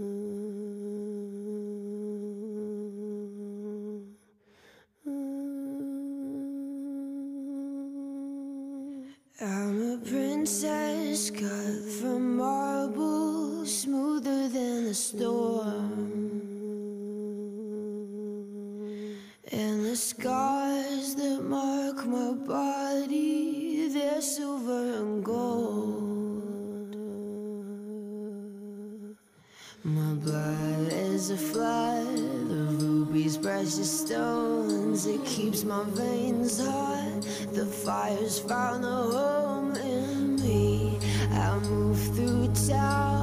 Mm. A flood of rubies, precious stones. It keeps my veins hot. The fire's found a home in me. I move through town.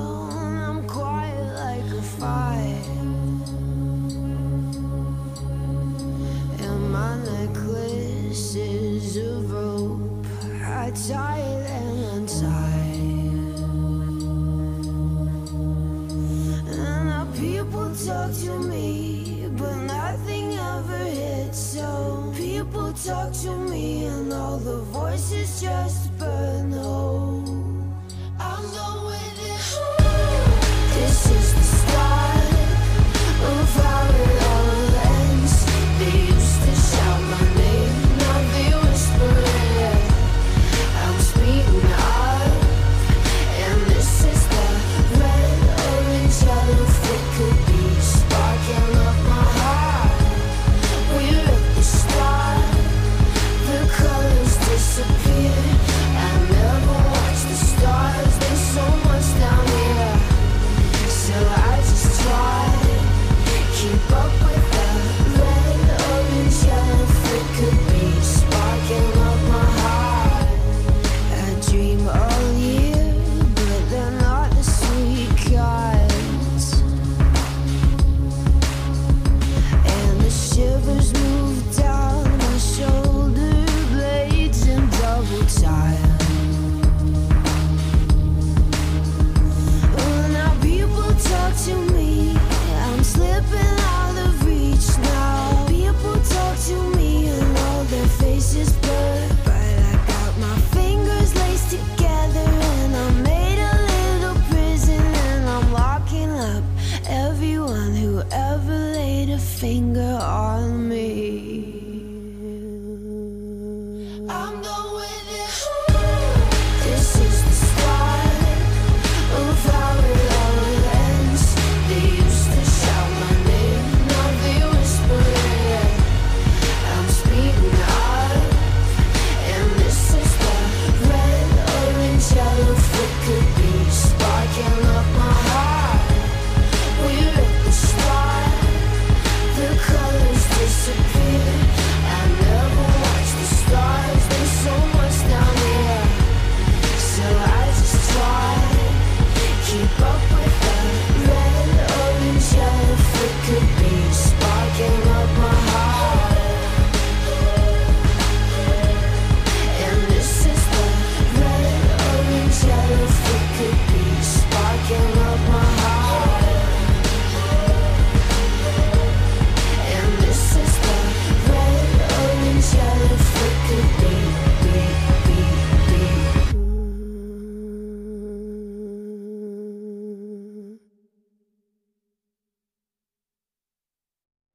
Just.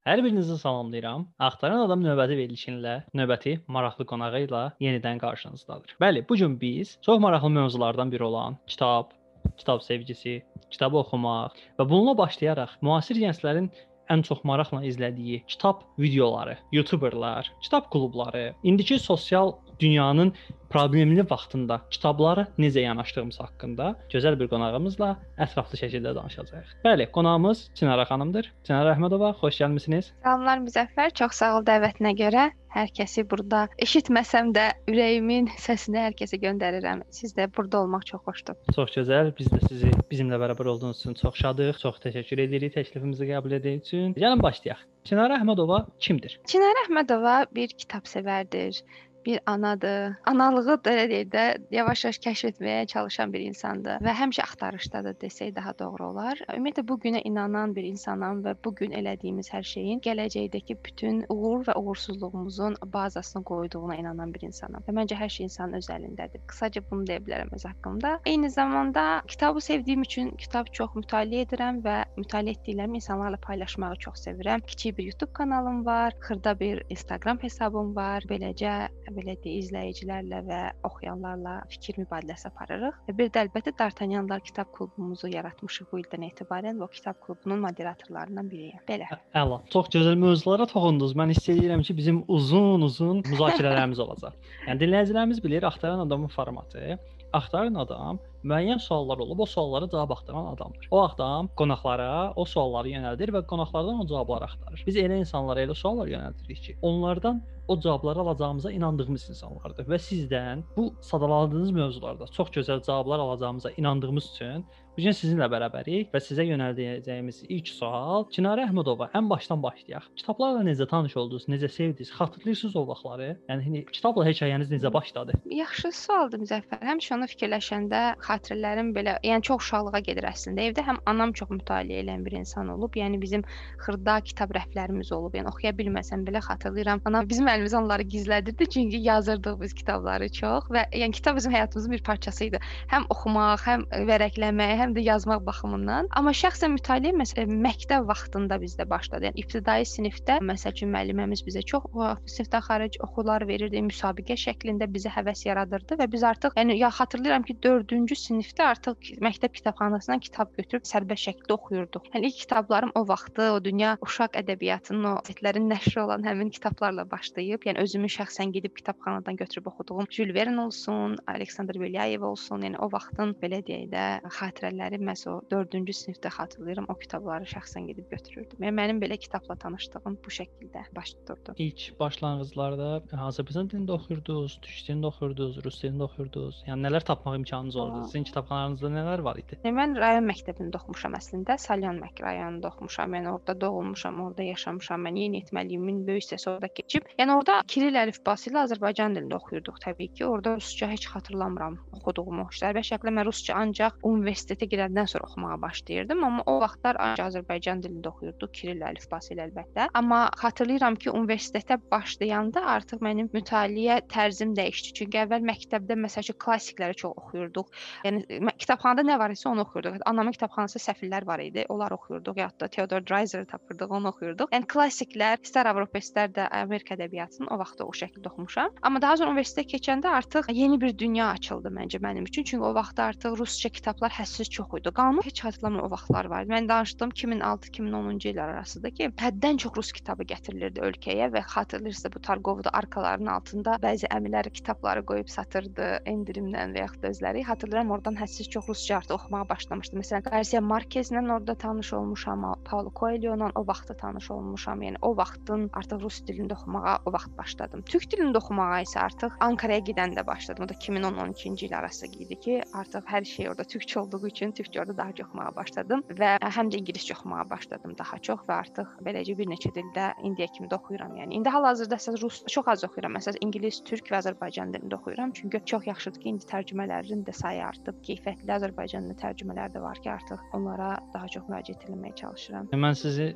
Hər birinizi salamlayıram. Axtaran adam növbəti verilişinlə, növbəti maraqlı qonağı ilə yenidən qarşınızdadır. Bəli, bu gün biz çox maraqlı mövzulardan biri olan kitab, kitab sevgisi, kitab oxumaq və bununla başlayaraq müasir gənclərin ən çox maraqla izlədiyi kitab videoları, YouTuberlar, kitab klubları, indiki sosial dünyanın problemli vaxtında kitablara necə yanaşdığımız haqqında gözəl bir qonağımızla ətraflı şəkildə danışacağıq. Bəli, qonağımız Çinara xanımdır. Çinara Əhmədova, xoş gəlmisiniz. Salamlar Müzəffər, çox sağ ol dəvətinə görə. Hər kəsi burada eşitməsəm də ürəyimin səsini hər kəsə göndərirəm. Siz də burada olmaq çox xoşdur. Çox gözəl. Biz də sizi bizimlə bərabər olduğunuz üçün çox şadıq. Çox təşəkkür edirik təklifimizi qəbul etdiyiniz üçün. Gəlin başlayaq. Çinara Əhmədova kimdir? Çinər Əhmədova bir kitab sevərdir. Bir anadır. Analığı da elə deyək də yavaş-yavaş kəşf etməyə çalışan bir insandır və həmişə axtarışdadır desək daha doğru olar. Ümumiyyətlə bu günə inanan bir insanam və bu gün elədiyimiz hər şeyin gələcəkdəki bütün uğur və uğursuzluğumuzun bazasını qoyduğuna inanan bir insanam. Və məncə hər şey insanın öz əlindədir. Qısaca bunu deyə bilərəm öz haqqımda. Eyni zamanda kitabı sevdiyim üçün kitab çox mütaliə edirəm və mütaliə etdiklərimi insanlarla paylaşmağı çox sevirəm. Kiçik bir YouTube kanalım var, xırda bir Instagram hesabım var. Beləcə belə deyə izləyicilərlə və oxuyanlarla fikir mübadiləsi aparırıq. Və bir də əlbəttə Dartanyanlar kitab klubumuzu yaratmışıq bu ildən etibarən və o kitab klubunun moderatorlarından biriyəm. Belə. Əla. Çox gözəl mövzulara toxundunuz. Mən hiss edirəm ki, bizim uzun-uzun müzakirələrimiz olacaq. Yəni dinləyicilərimiz bilir axtaran adamın formatı. Axtaran adam müəyyən suallar olub, o suallara cavab axtaran adamdır. O adam qonaqlara o sualları yönəldir və qonaqlardan o cavabları axtarır. Biz elə insanlara elə suallar yönəldirik ki, onlardan o cavabları alacağımıza inandığımız insanlardır və sizdən bu sadaladığınız mövzularda çox gözəl cavablar alacağımıza inandığımız üçün bu gün sizinlə bərabərik və sizə yönəldəcəyimiz ilk sual Çinarə Əhmədova. Ən başdan başlayaq. Kitablarla necə tanış oldunuz? Necə sevdiniz? Xatırlayırsınız o vaxtları? Yəni kitabla hekayəniz necə başladı? Yaxşı sualdır Müzəffər. Həmişə onu fikirləşəndə xatirələrim belə, yəni çox uşaqlığa gedir əslində. Evdə həm anam çox mütaliə edən bir insan olub, yəni bizim xırda kitab rəflərimiz olub. Yəni oxuya bilməsəm belə xatırlayıram. Anam bizim əlimizə onları gizlədirdi, çünki yazırdıq biz kitabları çox və yəni kitab bizim həyatımızın bir parçası idi. Həm oxumaq, həm vərəqləmək, həm də yazmaq baxımından. Amma şəxsən mütaliə məsələn məktəb vaxtında bizdə başladı. Yəni ibtidai sinifdə məsəl üçün müəlliməmiz bizə çox sinifdən xaric oxular verirdi, müsabiqə şəklində bizə həvəs yaradırdı və biz artıq yəni ya xatırlayıram ki, 4-cü sinifdə artıq məktəb kitabxanasından kitab götürüb sərbəst şəkildə oxuyurduq. Yəni ilk kitablarım o vaxtı o dünya uşaq ədəbiyyatının o qəzetlərin nəşri olan həmin kitablarla başlayıb, yəni özümü şəxsən gedib kitabxanadan götürüb oxuduğum Jules Verne olsun, Aleksandr Belyayev olsun, yəni o vaxtın belə deyək də xatirələri məhz o 4-cü sinifdə xatırlayıram, o kitabları şəxsən gedib götürürdüm. Yəni mənim belə kitabla tanışlığım bu şəkildə baş tuturdu. İlk başlanğıclarda Azərbaycan dilində oxuyurdunuz, türk dilində oxuyurdunuz, rus dilində oxuyurdunuz. Yəni nələr tapmaq imkanınız oldu? Sizin kitabxanalarınızda nələr var idi? Yəni, mən rayon məktəbində oxumuşam əslində. Salyan Mək rayonunda oxumuşam. Yəni orada doğulmuşam, orada yaşamışam. Mən yeniyetməliyimin böyük hissəsi orada keçib. Yəni orada kiril əlifbası ilə Azərbaycan dilində oxuyurduq təbii ki. Orada rusca heç xatırlamıram oxuduğumu. Sərbəst şəkildə mən rusca ancaq universitetə girəndən sonra oxumağa başlayırdım, amma o vaxtlar ancaq Azərbaycan dilində oxuyurduq, kiril əlifbası ilə əlbəttə. Amma xatırlayıram ki, universitetə başlayanda artıq mənim mütaliə tərzim dəyişdi. Çünki əvvəl məktəbdə məsəl üçün klassikləri çox oxuyurduq. Yəni kitabxanada nə var isə onu oxuyurduq. Anamın kitabxanasında səfirlər var idi. Onlar oxuyurduq, ya da Theodor Dreiser tapırdıq, onu oxuyurduq. Yəni klassiklər, istər Avropa, istər də Amerika ədəbiyyatının o vaxt o şəkildə oxumuşam. Amma daha sonra universitetə keçəndə artıq yeni bir dünya açıldı məncə mənim üçün. Çünki o vaxtda artıq rusca kitablar hədsiz çox idi. Qanun heç hatırlamıram o vaxtlar var. Mən danışdım 2006-2010-cu illər arasında ki, həddən çox rus kitabı gətirilirdi ölkəyə və xatırlayırsınız bu Targovda arkalarının altında bəzi əmilər kitabları qoyub satırdı endirimlə və yaxud da özləri. Hatırlayıram oradan hədsiz çox rusca artıq oxumağa başlamışdım. Məsələn, Garcia Marquez-lə orada tanış olmuşam, Paulo Coelho-la o vaxtda tanış olmuşam. Yəni o vaxtın artıq rus dilində oxumağa o vaxt başladım. Türk dilində oxumağa isə artıq Ankaraya gedəndə başladım. O da 2010-12-ci il arası idi ki, artıq hər şey orada türkçə olduğu üçün türkçə orada daha çox oxumağa başladım və həm də ingiliscə oxumağa başladım daha çox və artıq beləcə bir neçə dildə indiyə kimi də oxuyuram. Yəni indi hal-hazırda əsas rus çox az oxuyuram. Əsas ingilis, türk və Azərbaycan dilində oxuyuram. Çünki çox yaxşıdır ki, indi tərcümələrin də sayı artıb. Keyfiyyətli Azərbaycan dilində tərcümələr də var ki, artıq onlara daha çox müraciət etməyə çalışıram. Mən sizi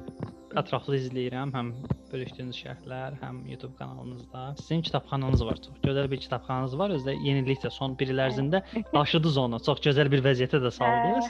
ətraflı izləyirəm, həm bölüşdüyünüz şərhlər, həm YouTube kanalınızda. Sizin kitabxananız var. Çox gözəl bir kitabxananız var. Özdə yenilik də son bir il ərzində daşıdınız onu. Çox gözəl bir vəziyyətə də saldınız.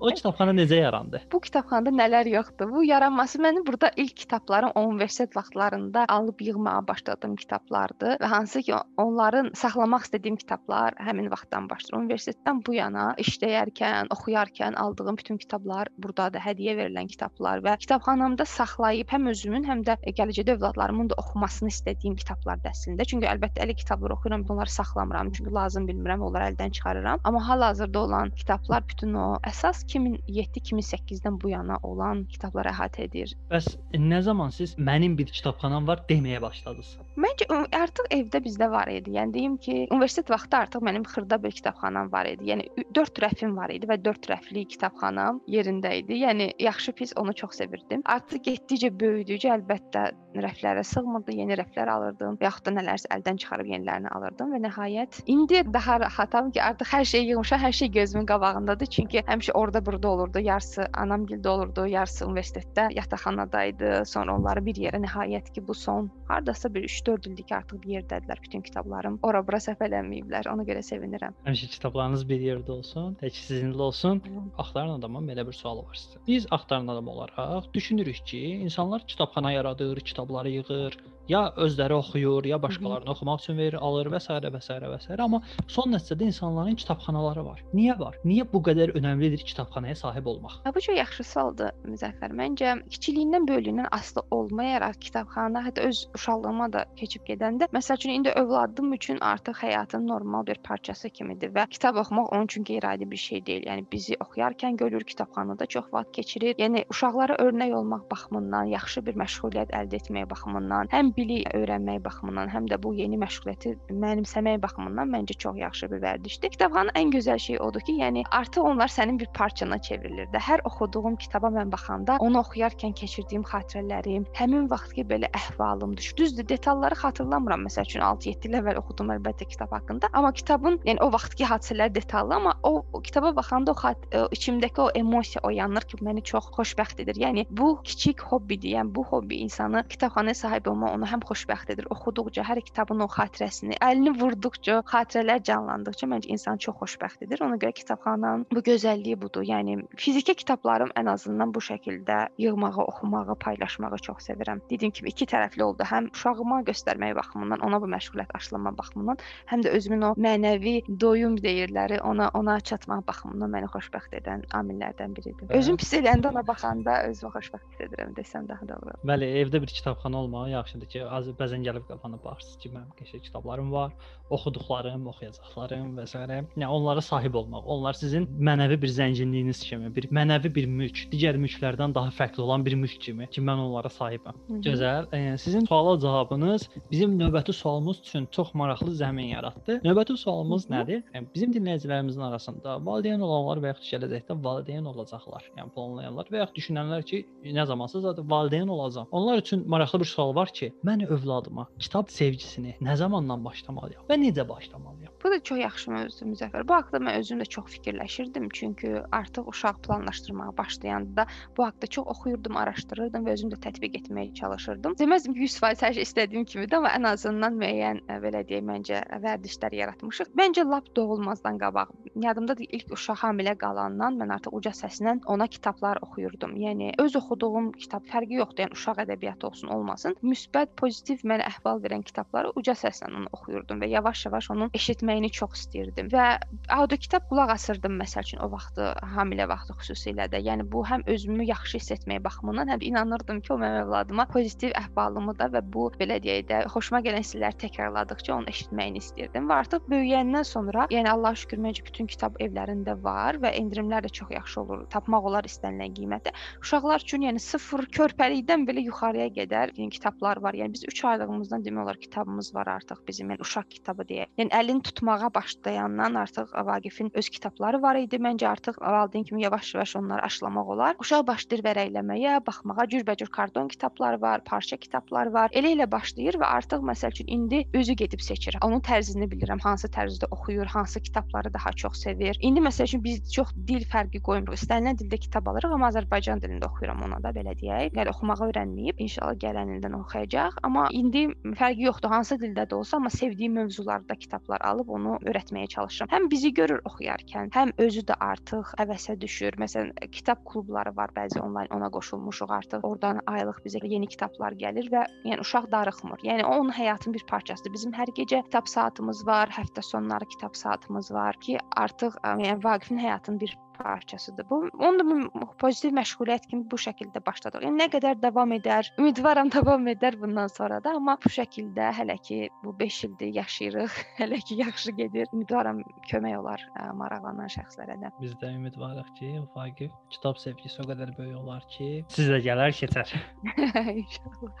O kitabxana necə yarandı? Bu kitabxanada nələr yoxdur? Bu yaranması mənim burada ilk kitablarım universitet vaxtlarında alıb yığmağa başladığım kitablardır və hansı ki onların saxlamaq istədiyim kitablar həmin vaxtdan başlayır. Universitetdən bu yana işləyərkən, oxuyarkən aldığım bütün kitablar burdadır. Hədiyyə verilən kitablar və kitabxanamda saxlayıb həm özümün, həm də gələcəkdə övladlarımın da oxumasını istədiyim kitablardır əslində. Çünki əlbəttə əli kitablar oxuyuram, onları saxlamıram, çünki lazım bilmirəm, onları əldən çıxarıram. Amma hal-hazırda olan kitablar bütün o əsas 2007-2008-dən bu yana olan kitabları əhatə edir. Bəs nə zaman siz mənim bir kitabxanam var deməyə başladınız? Məncə artıq evdə bizdə var idi. Yəni deyim ki, universitet vaxtı artıq mənim xırda bir kitabxanam var idi. Yəni 4 rəfim var idi və 4 rəfli kitabxanam yerində idi. Yəni yaxşı pis onu çox sevirdim. Artıq getdikcə böyüdükcə əlbəttə rəflərə sığmırdı, yeni rəflər alırdım, yaxud da nələrsə əldən çıxarıb yenilərini alırdım və nəhayət indi daha rahatam ki, artıq hər şey yığmışam, hər şey gözümün qabağındadır. Çünki həmişə orada burada olurdu, yarısı anam gildə olurdu, yarısı universitetdə yataqxanadaydı. Sonra onları bir yerə nəhayət ki, bu son hardasa bir 3-4 ildir ki, artıq bir yerdədirlər bütün kitablarım. Ora-bura səpələnməyiblər. Ona görə sevinirəm. Həmişə kitablarınız bir yerdə olsun, tək sizinlə olsun. Axtaran adama belə bir sual var sizə. Biz axtaran adam olaraq düşünürük ki, insanlar kitabxana yaradır, kitabları yığır, ya özləri oxuyur, ya başqalarına oxumaq üçün verir, alır və s. və s. və s. amma son nəticədə insanların kitabxanaları var. Niyə var? Niyə bu qədər önəmlidir kitabxanaya sahib olmaq? Bu çox yaxşı sualdır Müzəffər. Məncə kiçiliyindən, böyüklüyündən asılı olmayaraq kitabxana hətta öz uşaqlığıma da keçib gedəndə, məsəl üçün indi övladım üçün artıq həyatın normal bir parçası kimidir və kitab oxumaq onun üçün qeyri-adi bir şey deyil. Yəni bizi oxuyarkən görür, kitabxanada çox vaxt keçirir. Yəni uşaqlara örnək olmaq baxımından, yaxşı bir məşğuliyyət əldə etmək baxımından, həm bilik öyrənmək baxımından, həm də bu yeni məşğuliyyəti mənimsəmək baxımından məncə çox yaxşı bir vərdişdir. Kitabxananın ən gözəl şeyi odur ki, yəni artıq onlar sənin bir parçana çevrilir də. Hər oxuduğum kitaba mən baxanda, onu oxuyarkən keçirdiyim xatirələrim, həmin vaxtki belə əhvalım düşür. Düzdür, detalları xatırlamıram. Məsəl üçün 6-7 il əvvəl oxudum əlbəttə kitab haqqında, amma kitabın, yəni o vaxtki hadisələr detallı, amma o, o kitaba baxanda o, xat, o içimdəki o emosiya oyanır ki, məni çox xoşbəxt edir. Yəni bu kiçik hobbidir. Yəni bu hobbi insanı kitabxanaya sahib olma onu həm xoşbəxt edir. Oxuduqca, hər kitabın o xatirəsini, əlini vurduqca, xatirələr canlandıqca məncə insan çox xoşbəxt edir. Ona görə kitabxananın bu gözəlliyi budur. Yəni fiziki kitablarım ən azından bu şəkildə yığmağı, oxumağı, paylaşmağı çox sevirəm. Dediyim kimi iki tərəfli oldu. Həm uşağıma göstərmək baxımından, ona bu məşğuliyyət aşılama baxımından, həm də özümün o mənəvi doyum deyirləri, ona ona çatmaq baxımından məni xoşbəxt edən amillərdən biridir. Hə. Özüm pis eləyəndə ona baxanda özümü xoşbəxt hiss edirəm desəm daha doğru. Bəli, evdə bir kitabxana olmağı yaxşıdır ki, az bəzən gəlib qapana baxırsınız ki, mənim qəşəng kitablarım var, oxuduqlarım, oxuyacaqlarım və s. Yəni onlara sahib olmaq, onlar sizin mənəvi bir zənginliyiniz kimi, bir mənəvi bir mülk, digər mülklərdən daha fərqli olan bir mülk kimi ki, mən onlara sahibəm. Hı -hı. Gözəl. E, sizin suala cavabınız bizim növbəti sualımız üçün çox maraqlı zəmin yaratdı. Növbəti sualımız Hı -hı. nədir? Yəni bizim dinləyicilərimizin arasında valideyn olanlar və yaxud gələcəkdə valideyn olacaqlar, yəni planlayanlar və yaxud düşünənlər ki, nə zamansız zaten valideyn olacağam. Onlar üçün maraqlı bir sual var ki, mən övladıma kitab sevgisini nə zamandan başlamalıyam və necə başlamalıyam? Bu da çox yaxşı mövzudur Müzəffər. Bu haqqda mən özüm də çox fikirləşirdim, çünki artıq uşaq planlaşdırmağa başlayanda bu haqqda çox oxuyurdum, araşdırırdım və özüm də tətbiq etməyə çalışırdım. Deməzdim ki, 100% hər şey istədiyim kimidir, amma ən azından müəyyən ə, belə deyək, məncə vərdişlər yaratmışıq. Məncə lap doğulmazdan qabaq, yadımdadır ilk uşaq hamilə qalandan mən artıq uca səslə ona kitablar oxuyurdum. Yəni öz oxuduğum kitab fərqi yoxdur, yəni uşaq ədəbiyyatı olsun, olmasın. Müsbət, pozitiv mənə əhval verən kitabları uca səslə onu oxuyurdum və yavaş-yavaş onun eşitməyini çox istəyirdim. Və audio kitab qulaq asırdım məsəl üçün o vaxtı hamilə vaxtı xüsusilə də. Yəni bu həm özümü yaxşı hiss etmək baxımından, həm inanırdım ki, o mənim övladıma pozitiv əhvalımı da və bu belə deyək də xoşuma gələn hissləri təkrarladıqca onu eşitməyini istəyirdim. Və artıq böyüyəndən sonra, yəni Allah'a şükür məncə bütün kitab evlərində var və endirimlər də çox yaxşı olur. Tapmaq olar istənilən qiymətə. Uşaqlar üçün yəni sıfır körpəlikdən belə yuxarıya qədər yəni, kitablar var. Yəni biz 3 aylığımızdan demək olar kitabımız var artıq bizim, yəni uşaq kitabı deyə. Yəni əlini tutmağa başlayandan artıq Vaqifin öz kitabları var idi. Məncə artıq valideyn kimi yavaş-yavaş onları aşılamaq olar. Uşaq başlayır vərəqləməyə, baxmağa cürbəcür karton kitablar var, parça kitablar var. Elə ilə başlayır və artıq məsəl üçün indi özü gedib seçir. Onun tərzini bilirəm, hansı tərzdə oxuyur, hansı kitabları daha çox sevir. İndi məsəl üçün biz çox dil fərqi qoymuruq. İstənilən dildə kitab alırıq, amma Azərbaycan dilində oxuyuram ona da belə deyək. Yəni oxumağı öyrənməyib, inşallah gələn ildən oxuyacaq. Amma indi fərqi yoxdur, hansı dildə də olsa, amma sevdiyi mövzularda kitablar alıb onu öyrətməyə çalışıram. Həm bizi görür oxuyarkən, həm özü də artıq həvəsə düşür. Məsələn, kitab klubları var, bəzi onlayn ona qoşulmuşuq artıq. Oradan aylıq bizə yeni kitablar gəlir və yəni uşaq darıxmır. Yəni o onun həyatının bir parçasıdır. Bizim hər gecə kitab saatımız var, həftə sonları kitab saatımız var ki, artıq yəni Vaqifin həyatının bir parçasıdır. Bu onu da pozitiv məşğuliyyət kimi bu şəkildə başladıq. Yəni nə qədər davam edər, ümidvaram davam edər bundan sonra da, amma bu şəkildə hələ ki bu 5 ildir yaşayırıq. hələ ki yaxşı gedir. Ümidvaram kömək olar ə, maraqlanan şəxslərə də. Biz də ümidvarıq ki, Vaqif kitab sevgisi o qədər böyük olar ki, sizə gələr keçər. İnşallah.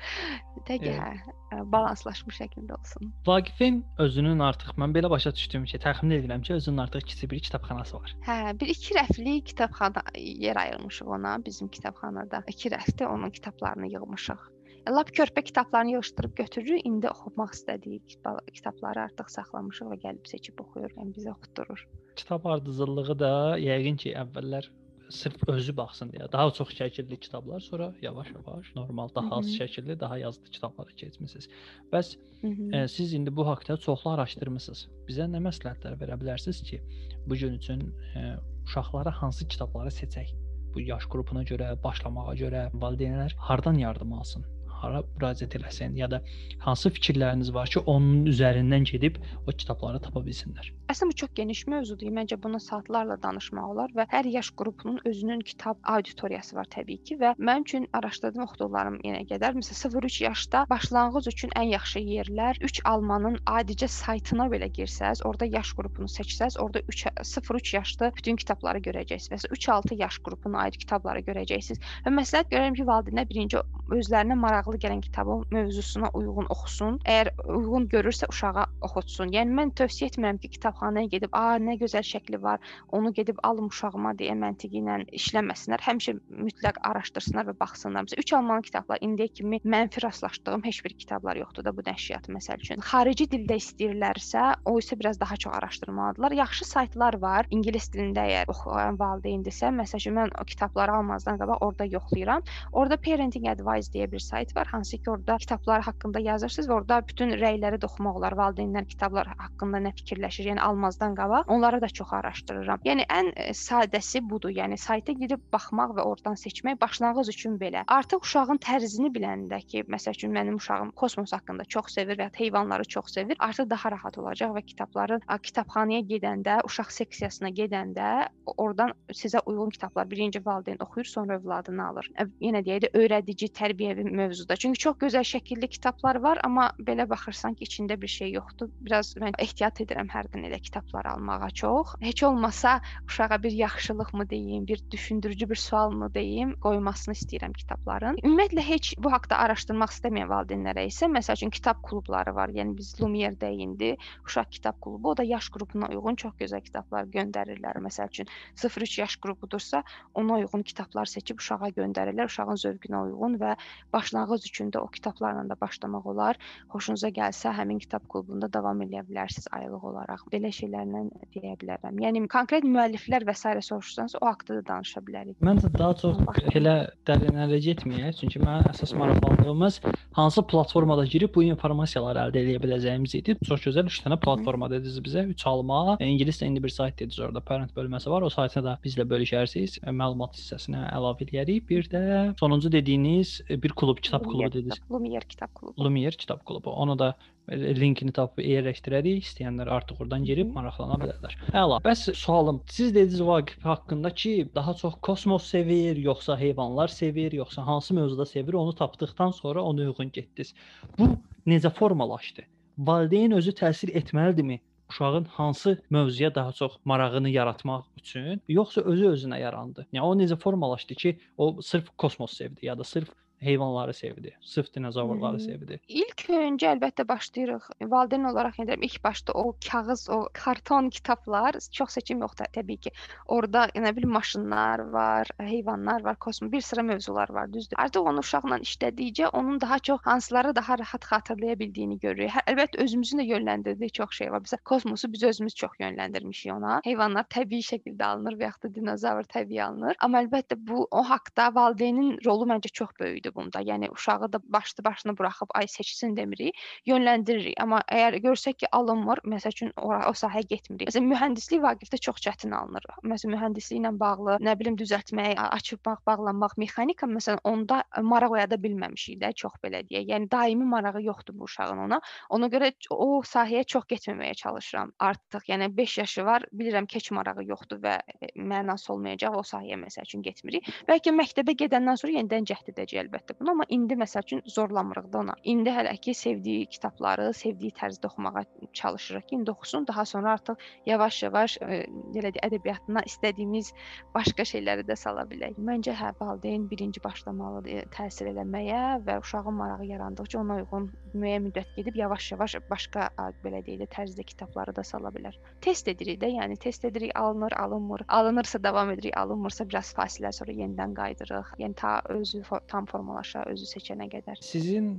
Evet. hə, balanslaşmış şəkildə olsun. Vaqifin özünün artıq mən belə başa düşdüyüm ki, təxmin edirəm ki, özünün artıq kiçik bir kitabxanası var. Hə, bir iki rəfli kitabxana yer ayırmışıq ona bizim kitabxanada. İki rəfdə onun kitablarını yığmışıq. E, Lap körpə kitablarını yığışdırıb götürürük. İndi oxumaq istədiyi kitab- kitabları artıq saxlamışıq və gəlib seçib oxuyur, yəni bizə oxutdurur. Kitab ardıcıllığı da yəqin ki, əvvəllər sırf özü baxsın deyə daha çox şəkilli kitablar, sonra yavaş-yavaş normal, daha az şəkilli, daha yazılı kitablara keçmisiniz. Bəs -hı. e, siz indi bu haqqda çoxlu araşdırmısınız. Bizə nə məsləhətlər verə bilərsiniz ki, bu gün üçün e, uşaqlara hansı kitabları seçək? Bu yaş qrupuna görə, başlamağa görə valideynlər hardan yardım alsın? Hara müraciət eləsin ya da hansı fikirləriniz var ki, onun üzərindən gedib o kitabları tapa bilsinlər. Əslində bu çox geniş mövzudur. Məncə bunu saatlarla danışmaq olar və hər yaş qrupunun özünün kitab auditoriyası var təbii ki və mənim üçün araşdırdığım oxuduqlarım yenə qədər məsələn 0-3 yaşda başlanğıc üçün ən yaxşı yerlər 3 almanın adicə saytına belə girsəz, orada yaş qrupunu seçsəz, orada 3 0-3 yaşlı bütün kitabları görəcəksiniz. Məsələn 3-6 yaş qrupuna aid kitabları görəcəksiniz. Və məsləhət görürəm ki, valideynlər birinci özlərinə maraqlı gələn kitabın mövzusuna uyğun oxusun. Əgər uyğun görürsə uşağa oxutsun. Yəni mən tövsiyə etmirəm ki, kitabxanaya gedib, "A, nə gözəl şəkli var, onu gedib alım uşağıma" deyə məntiqi ilə işləməsinlər. Həmişə mütləq araşdırsınlar və baxsınlar. Məsələn, 3 almanlı kitablar indiyə kimi mənfi rastlaşdığım heç bir kitablar yoxdur da bu nəşriyyat məsəl üçün. Xarici dildə istəyirlərsə, o isə biraz daha çox araşdırmalıdırlar. Yaxşı saytlar var. İngilis dilində əgər oxuyan valideyndirsə, məsəl üçün mən o kitabları almazdan qabaq orada yoxlayıram. Orada Parenting Advice deyə bir sayt var, hansı ki, orada kitablar haqqında yazırsınız və orada bütün rəyləri də oxumaq olar. Valideynlər kitablar haqqında nə fikirləşir, yəni almazdan qabaq onları da çox araşdırıram. Yəni ən e, sadəsi budur. Yəni sayta girib baxmaq və oradan seçmək başlanğıc üçün belə. Artıq uşağın tərzini biləndə ki, məsəl üçün mənim uşağım kosmos haqqında çox sevir və ya heyvanları çox sevir, artıq daha rahat olacaq və kitabları kitabxanaya gedəndə, uşaq seksiyasına gedəndə oradan sizə uyğun kitablar birinci valideyn oxuyur, sonra övladını alır. Yenə deyək də öyrədici, tərbiyəvi mövzuda. Çünki çox gözəl şəkilli kitablar var, amma belə baxırsan ki, içində bir şey yoxdur. Biraz mən ehtiyat edirəm hərdən elə kitablar almağa çox. Heç olmasa uşağa bir yaxşılıqmı deyim, bir düşündürücü bir sualmı deyim, qoymasını istəyirəm kitabların. Ümumiyyətlə heç bu haqqda araşdırmaq istəməyən valideynlərə isə məsəl üçün kitab klubları var. Yəni biz Lumiere-də indi uşaq kitab klubu, o da yaş qrupuna uyğun çox gözəl kitablar göndərirlər. Məsəl üçün 0-3 yaş qrupudursa, ona uyğun kitablar seçib uşağa göndərirlər, uşağın zövqünə uyğun və başlanğıc üçün də o kitablarla da başlamaq olar. Xoşunuza gəlsə, həmin kitab klubunda davam edə bilərsiniz aylıq olaraq. Belə şeylərlə deyə bilərəm. Yəni konkret müəlliflər və s. soruşsanız, o haqqda da danışa bilərik. Mən də daha çox elə dərinlərə getməyək, çünki mənim əsas maraqlandığımız hansı platformada girib bu informasiyaları əldə edə biləcəyimiz idi. Çox gözəl 3 dənə platforma dediniz bizə. 3 alma, ingiliscə indi bir sayt dediniz orada, parent bölməsi var. O saytı da bizlə bölüşərsiniz. Məlumat hissəsinə əlavə eləyərik. Bir də sonuncu dediyiniz bir klub, kitab klubu dediniz. Lumiere kitab klubu. Lumiere kitab klubu. Onu da linkini tapıb yerləşdirərik. İstəyənlər artıq oradan girib maraqlana bilərlər. Əla. Bəs sualım, siz dediniz Vaqif haqqında ki, daha çox kosmos sevir, yoxsa heyvanlar sevir, yoxsa hansı mövzuda sevir, onu tapdıqdan sonra ona uyğun getdiniz. Bu necə formalaşdı? Valideyn özü təsir etməlidirmi uşağın hansı mövzuya daha çox marağını yaratmaq üçün, yoxsa özü özünə yarandı? Yəni o necə formalaşdı ki, o sırf kosmos sevdi ya da sırf heyvanları sevdi. Sırf dinozavrları sevdi. İlk öncə əlbəttə başlayırıq. Valideyn olaraq yəni ilk başda o kağız, o karton kitablar, çox seçim yoxdur təbii ki. Orda nə bilim maşınlar var, heyvanlar var, kosmos, bir sıra mövzular var, düzdür. Artıq onu uşaqla işlədikcə onun daha çox hansıları daha rahat xatırlaya bildiyini görürük. Hə, əlbəttə özümüzün də yönləndirdiyi çox şey var. Bizə kosmosu biz özümüz çox yönləndirmişik ona. Heyvanlar təbii şəkildə alınır və yaxud da dinozavr təbii alınır. Amma əlbəttə bu o haqqda valideynin rolu məncə çox böyükdür bunda. Yəni uşağı da başlı başına buraxıb ay seçsin demirik, yönləndiririk. Amma əgər görsək ki, alınmır, məsəl üçün ora o sahəyə getmirik. Məsələn, mühəndislik Vaqifdə çox çətin alınır. Məsələn, mühəndislik ilə bağlı, nə bilim düzəltmək, açmaq, bağlanmaq, mexanika məsələn onda maraq oyada bilməmişik də, çox belə deyək. Yəni daimi marağı yoxdur bu uşağın ona. Ona görə o sahəyə çox getməməyə çalışıram artıq. Yəni 5 yaşı var, bilirəm ki, heç marağı yoxdur və mənası olmayacaq o sahəyə məsəl üçün getmirik. Bəlkə məktəbə gedəndən sonra yenidən cəhd edəcək əlbəttə bunu, amma indi məsəl üçün zorlamırıq da ona. İndi hələ ki sevdiyi kitabları, sevdiyi tərzdə oxumağa çalışırıq ki, indi oxusun, daha sonra artıq yavaş-yavaş belə deyək, ədəbiyyatına istədiyimiz başqa şeyləri də sala bilək. Məncə hə, valideyn birinci başlamalıdır təsir eləməyə və uşağın marağı yarandıqca ona uyğun müəyyən müddət gedib yavaş-yavaş başqa belə deyək də tərzdə kitabları da sala bilər. Test edirik də, yəni test edirik, alınır, alınmır. Alınırsa davam edirik, alınmırsa biraz fasilə sonra yenidən qayıdırıq. Yəni ta özü tam formalaşa, özü seçənə qədər. Sizin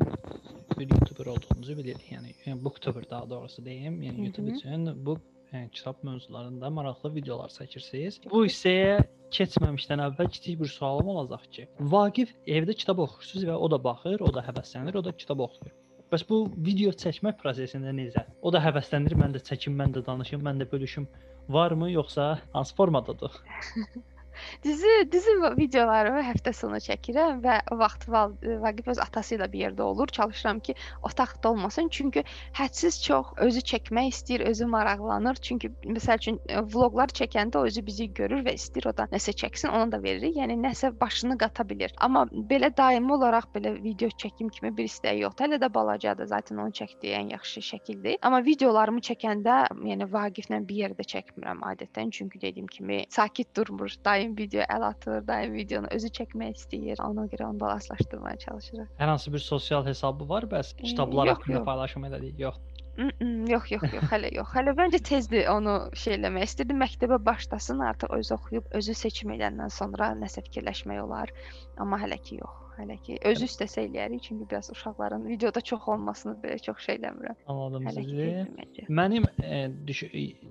bir YouTuber olduğunuzu bilirik. Yəni, yəni Booktuber daha doğrusu deyim. Yəni Hı -hı. YouTube üçün bu yəni, kitab mövzularında maraqlı videolar çəkirsiniz. Bu hissəyə keçməmişdən əvvəl kiçik bir sualım olacaq ki, Vaqif evdə kitab oxuyursunuz və o da baxır, o da həvəslənir, o da kitab oxuyur. Bəs bu video çəkmək prosesində necə? O da həvəslənir, mən də çəkim, mən də danışım, mən də bölüşüm. Varmı yoxsa hansı formadadır? Dizi dizi videolarımı həftə sonu çəkirəm və o vaxt Val Vaqif öz atası ilə bir yerdə olur. Çalışıram ki, otaqda olmasın. Çünki hədsiz çox özü çəkmək istəyir, özü maraqlanır. Çünki məsəl üçün e, vloqlar çəkəndə o özü bizi görür və istəyir o da nəsə çəksin, ona da veririk. Yəni nəsə başını qata bilir. Amma belə daimi olaraq belə video çəkim kimi bir istəyi yoxdur. Hələ də balacadır. Zaten onun çəkdiyi ən yaxşı şəkildir. Amma videolarımı çəkəndə, yəni Vaqiflə bir yerdə çəkmirəm adətən. Çünki dediyim kimi sakit durmur. Daim video əl atır, daim videonu özü çəkmək istəyir. Ona görə onu balanslaşdırmaya çalışırıq. Hər hansı bir sosial hesabı var bəs kitablar yox, haqqında yox. paylaşım elədik? Yox. Mm-mm, yox, yox, yox, hələ yox. Hələ məncə tezdir onu şey eləmək. İstədim məktəbə başlasın, artıq özü oxuyub, özü seçim edəndən sonra nəsə fikirləşmək olar. Amma hələ ki yox. Hələ ki özü istəsə eləyərik, çünki biraz uşaqların videoda çox olmasını belə çox şey eləmirəm. Anladım sizi. Mənim e, düş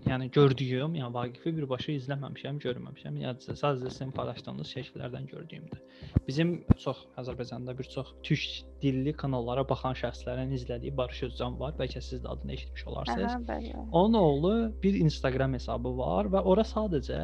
yəni gördüyüm, yəni Vaqifi birbaşa izləməmişəm, görməmişəm. Yəni sadəcə sizin paylaşdığınız şəkillərdən gördüyümdür. Bizim çox Azərbaycanda bir çox türk dilli kanallara baxan şəxslərin izlədiyi Barış Özcan var. Bəlkə siz də adını eşitmiş olarsınız. Bəli. bəli. Onun oğlu bir Instagram hesabı var və ora sadəcə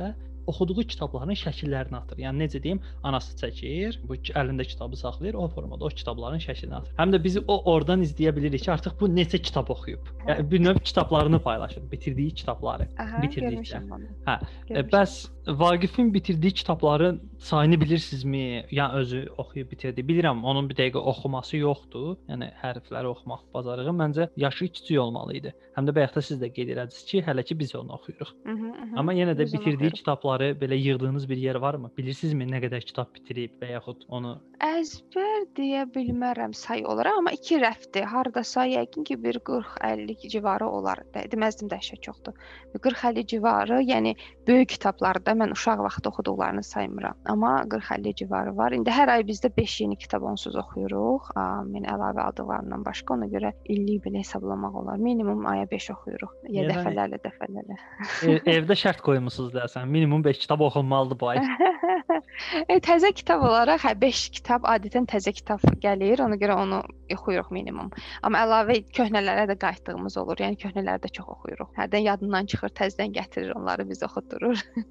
oxuduğu kitabların şəkillərini atır. Yəni necə deyim, anası çəkir, bu əlində kitabı saxlayır, o formada o kitabların şəklini atır. Həm də bizi o oradan izləyə bilirik ki, artıq bu neçə kitab oxuyub. Yəni bir növ kitablarını paylaşır, bitirdiyi kitabları. Aha, bitirdikcə. Hə, E, Görmüşəm. bəs Vaqifin bitirdiyi kitabların sayını bilirsinizmi? Yəni özü oxuyub bitirdi. Bilirəm, onun bir dəqiqə oxuması yoxdur. Yəni hərfləri oxumaq bacarığı məncə yaşı kiçik olmalı idi. Həm də bayaqda siz də qeyd elədiniz ki, hələ ki biz onu oxuyuruq. Mhm, mhm. Amma yenə də Biz bitirdiyi kitabları belə yığdığınız bir yer varmı? Bilirsinizmi nə qədər kitab bitirib və yaxud onu Əzbər deyə bilmərəm say olaraq, amma 2 rəfdir. Hardasa yəqin ki bir 40-50 civarı olar. Deməzdim dəhşət çoxdur. Bir 40-50 civarı, yəni böyük kitablarda mən uşaq vaxtı oxuduqlarını saymıram. Amma 40-50 civarı var. İndi hər ay bizdə 5 yeni kitab onsuz oxuyuruq. Am, Yəni əlavə aldıqlarından başqa ona görə illik belə hesablamaq olar. Minimum aya 5 oxuyuruq. Ya Yəni- dəfələrlə, dəfələrlə. e, evdə şərt qoymusunuz deyəsən. Minimum 5 kitab oxunmalıdır bu ay. e, təzə kitab olaraq hə 5 kitab adətən təzə kitab gəlir. Ona görə onu oxuyuruq minimum. Amma əlavə köhnələrə də qayıtdığımız olur. Yəni köhnələri də çox oxuyuruq. Hərdən yadından çıxır, təzədən gətirir, onları biz oxutdurur.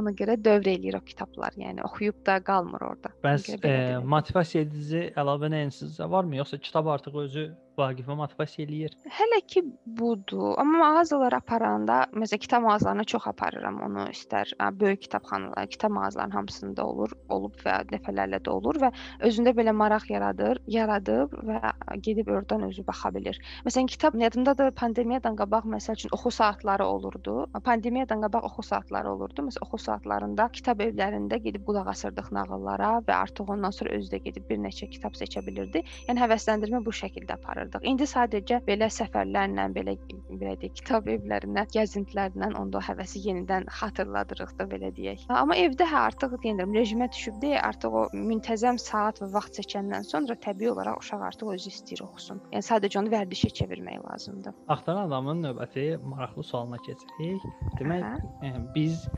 Ona görə dövr eləyir o kitablar. Yəni oxuyub da qalmır orada. Bəs e, motivasiya edici əlavə nəyinizsə varmı, yoxsa kitab artıq özü Vaqifə motivasiya eləyir? Hələ ki budur. Amma mağazalara aparanda, məsələn, kitab mağazalarına çox aparıram onu. İstər böyük kitabxanalar, kitab mağazalarının hamısında olur, olub və dəfələrlə də olur və özündə belə maraq yaradır, yaradıb və gedib oradan özü baxa bilir. Məsələn, kitab yadımdadır, pandemiyadan qabaq məsəl üçün oxu saatları olurdu. Pandemiyadan qabaq oxu saatları olurdu. Məsələn, oxu saatlarında kitab evlərində gedib qulaq asırdıq nağıllara və artıq ondan sonra özü də gedib bir neçə kitab seçə bilirdi. Yəni həvəsləndirmə bu şəkildə aparırdıq. İndi sadəcə belə səfərlərlə, belə belə deyək, kitab evlərinə, gəzintilərlə onda həvəsi yenidən xatırladırıq da belə deyək. Amma evdə hə artıq deyirəm, rejimə düşübdü, artıq o müntəzəm saat və vaxt seçəndən sonra təbii olaraq uşaq artıq özü istəyir oxusun. Yəni sadəcə onu vərdişə çevirmək lazımdır. Axtaran adamın növbəti maraqlı sualına keçirik. Demək, Hə. e, biz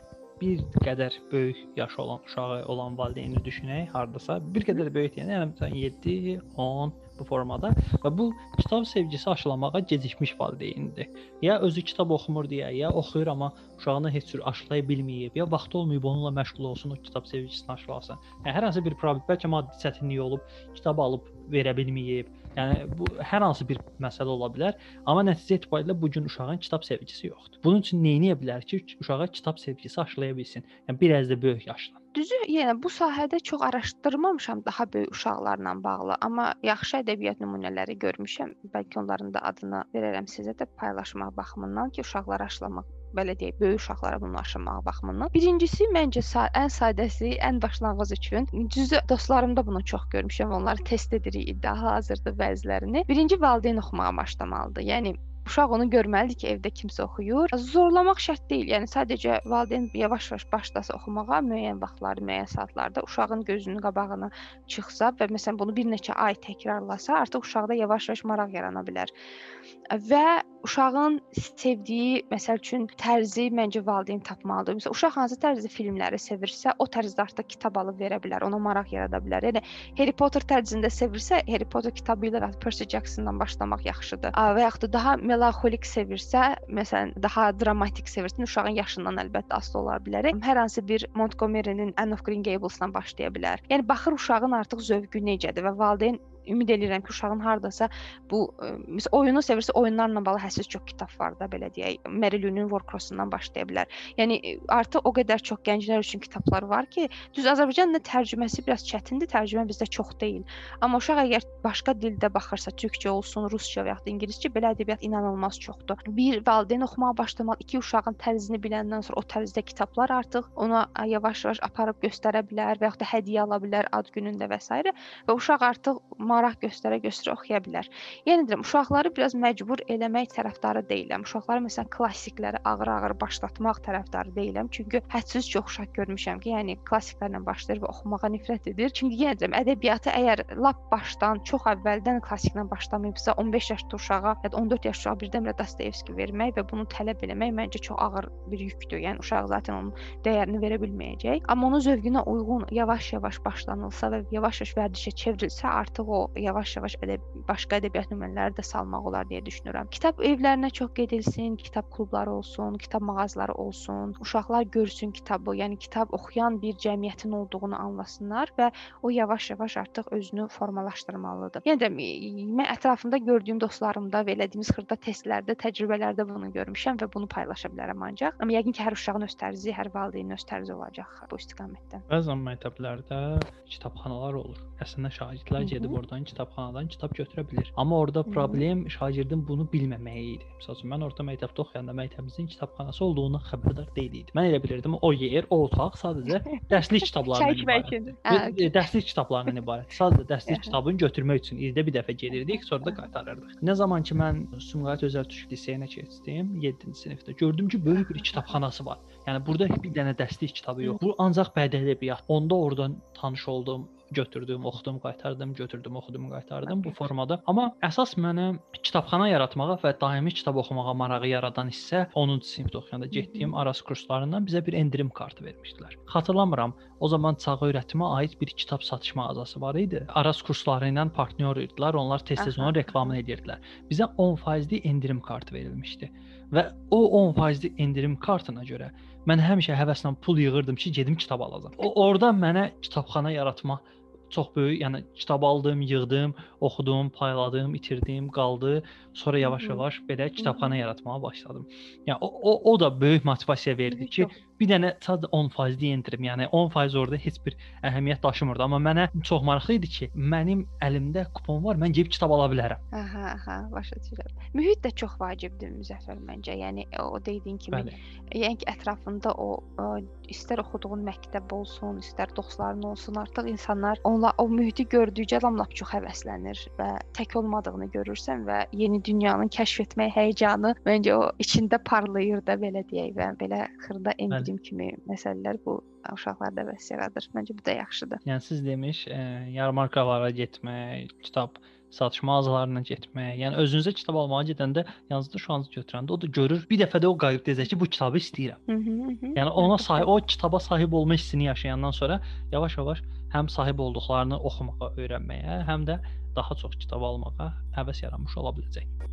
bir qədər böyük yaşı olan uşağı olan valideyni düşünək, hardasa bir qədər böyük deyəndə, yəni məsələn 7, 10 bu formada və bu kitab sevgisi aşılamağa gecikmiş valideyndir. Ya özü kitab oxumur deyə, ya oxuyur amma uşağını heç cür aşılaya bilməyib, ya vaxtı olmayıb onunla məşğul olsun, o kitab sevgisini aşılasın. Yəni hər hansı bir problem, bəlkə maddi çətinlik olub, kitab alıb verə bilməyib. Yəni bu hər hansı bir məsələ ola bilər, amma nəticə etibarilə bu gün uşağın kitab sevgisi yoxdur. Bunun üçün nə edə bilər ki, uşağa kitab sevgisi aşılaya bilsin? Yəni bir az da böyük yaşdan. Düzü, yəni bu sahədə çox araşdırmamışam daha böyük uşaqlarla bağlı, amma yaxşı ədəbiyyat nümunələri görmüşəm. Bəlkə onların da adını verərəm sizə də paylaşmaq baxımından ki, uşaqları aşılamaq belə deyək, böyük uşaqlara bunu aşılamaq baxımından. Birincisi məncə sa ən sadəsi, ən başlanğıc üçün düzü dostlarım da bunu çox görmüşəm. Onları test edirik iddia hazırda bəzilərini. Birinci valideyn oxumağa başlamalıdır. Yəni Uşaq onu görməlidir ki, evdə kimsə oxuyur. Zorlamaq şərt deyil. Yəni sadəcə valideyn yavaş-yavaş başlasa oxumağa müəyyən vaxtları, müəyyən saatlarda uşağın gözünün qabağına çıxsa və məsələn bunu bir neçə ay təkrarlasa, artıq uşaqda yavaş-yavaş maraq yarana bilər. Və uşağın sevdiyi, məsəl üçün tərzi məncə valideyn tapmalıdır. Məsələn, uşaq hansı tərzdə filmləri sevirsə, o tərzdə artıq kitab alıb verə bilər, ona maraq yarada bilər. Yəni Harry Potter tərzində sevirsə, Harry Potter kitabı ilə Percy Jackson-dan başlamaq yaxşıdır. Və yaxud da daha melanxolik sevirsə, məsələn, daha dramatik sevirsə, uşağın yaşından əlbəttə asılı ola bilər. Hər hansı bir Montgomery-nin Anne of Green Gables-dan başlaya bilər. Yəni baxır uşağın artıq zövqü necədir və valideyn ümid eləyirəm ki, uşağın hardasa bu məsəl oyunu sevirsə, oyunlarla bağlı həssiz çox kitab var da, belə deyək. Mary-Lou-nun Warcross-undan başlaya bilər. Yəni artıq o qədər çox gənclər üçün kitablar var ki, düz Azərbaycan dilində tərcüməsi biraz çətindir, tərcümə bizdə çox deyil. Amma uşaq əgər başqa dildə baxırsa, türkcə olsun, rusca və ya da ingiliscə, belə ədəbiyyat inanılmaz çoxdur. Bir valideyn oxumağa başlamalı, iki uşağın tərzini biləndən sonra o tərzdə kitablar artıq ona yavaş-yavaş aparıb göstərə bilər və ya da hədiyyə ala bilər ad günündə və s. və uşaq artıq maraq göstərə-göstərə oxuya bilər. Yəni deyirəm, uşaqları biraz məcbur eləmək tərəfdarı deyiləm. Uşaqları məsələn klassikləri ağır-ağır başlatmaq tərəfdarı deyiləm. Çünki hədsiz çox uşaq görmüşəm ki, yəni klassiklərlə başlayır və oxumağa nifrət edir. Çünki yenə deyirəm, ədəbiyyatı əgər lap başdan, çox əvvəldən klassiklə başlamayıbsa, 15 yaşlı uşağa ya da 14 yaşlı uşağa birdən-birə Dostoyevski vermək və bunu tələb eləmək məncə çox ağır bir yükdür. Yəni uşaq zaten onun dəyərini verə bilməyəcək. Amma onun zövqünə uyğun yavaş-yavaş başlanılsa və yavaş-yavaş vərdişə çevrilsə, artıq o yavaş-yavaş ədəb başqa ədəbiyyat nümunələri də salmaq olar deyə düşünürəm. Kitab evlərinə çox gedilsin, kitab klubları olsun, kitab mağazaları olsun, uşaqlar görsün kitabı, yəni kitab oxuyan bir cəmiyyətin olduğunu anlasınlar və o yavaş-yavaş artıq özünü formalaşdırmalıdır. Yəni də mən ətrafımda gördüyüm dostlarımda və elədiyimiz xırda testlərdə, təcrübələrdə bunu görmüşəm və bunu paylaşa bilərəm ancaq. Amma yəqin ki, hər uşağın öz tərzi, hər valideynin öz tərzi olacaq bu istiqamətdə. Bəzən məktəblərdə kitabxanalar olur. Əslində şagirdlər gedib oradan kitabxanadan kitab götürə bilər. Amma orada problem şagirdin bunu bilməməyi idi. Məsələn, mən orta məktəbdə oxuyanda məktəbimizin kitabxanası olduğundan xəbərdar deyil idim. Mən elə bilirdim o yer, o otaq sadəcə dərslik kitablarından ibarət. Dərslik kitablarından ibarət. Sadəcə dərslik kitabını götürmək üçün ildə bir dəfə gedirdik, sonra da qaytarırdıq. Nə zaman ki mən Sumqayıt Özəl Türk liseyinə keçdim, 7-ci sinifdə gördüm ki, böyük bir kitabxanası var. Yəni burada bir dənə dərslik kitabı yox. Bu ancaq bədii ədəbiyyat. Onda oradan tanış oldum götürdüm, oxudum, qaytardım, götürdüm, oxudum, qaytardım bu formada. Amma əsas mənə kitabxana yaratmağa və daimi kitab oxumağa marağı yaradan hissə 10-cu sinifdə oxuyanda getdiyim Aras kurslarından bizə bir endirim kartı vermişdilər. Xatırlamıram, o zaman çağ öyrətimə aid bir kitab satış mağazası var idi. Aras kursları ilə partnyor idilər, onlar tez-tez onun reklamını edirdilər. Bizə 10%lik endirim kartı verilmişdi və o 10%lik endirim kartına görə mən həmişə həvəslə pul yığırdım ki, gedim kitab alacağam. O orada mənə kitabxana yaratmaq çox böyük, yəni kitab aldım, yığdım, oxudum, payladım, itirdim, qaldı. Sonra yavaş-yavaş belə kitabxana yaratmağa başladım. Yəni o, o o da böyük motivasiya verdi ki, bir dənə sadəcə 10% endirim. Yəni 10% orada heç bir əhəmiyyət daşımırdı, amma mənə çox maraqlı idi ki, mənim əlimdə kupon var, mən gedib kitab ala bilərəm. Aha, aha, başa düşürəm. Mühit də çox vacibdir Müzəffər məncə. Yəni o dediyin kimi, Bəli. yəni ki, ətrafında o, o istər oxuduğun məktəb olsun, istər dostların olsun, artıq insanlar onla o mühiti gördükcə lap çox həvəslənir və tək olmadığını görürsən və yeni dünyanın kəşf etmək həyəcanı məncə o içində parlayır da belə deyək və belə xırda endirim dediyim kimi məsələlər bu uşaqlarda bəs yaradır. Məncə bu da yaxşıdır. Yəni siz demiş, ə, e, yarmarkalara getmək, kitab satış mağazalarına getmək, yəni özünüzə kitab almağa gedəndə yanınızda şu an götürəndə o da görür, bir dəfə də o qayıb deyəcək ki, bu kitabı istəyirəm. Hı -hı, yəni ona sahib, o kitaba sahib olma hissini yaşayandan sonra yavaş-yavaş həm sahib olduqlarını oxumağa öyrənməyə, həm də daha çox kitab almağa həvəs yaranmış ola biləcək.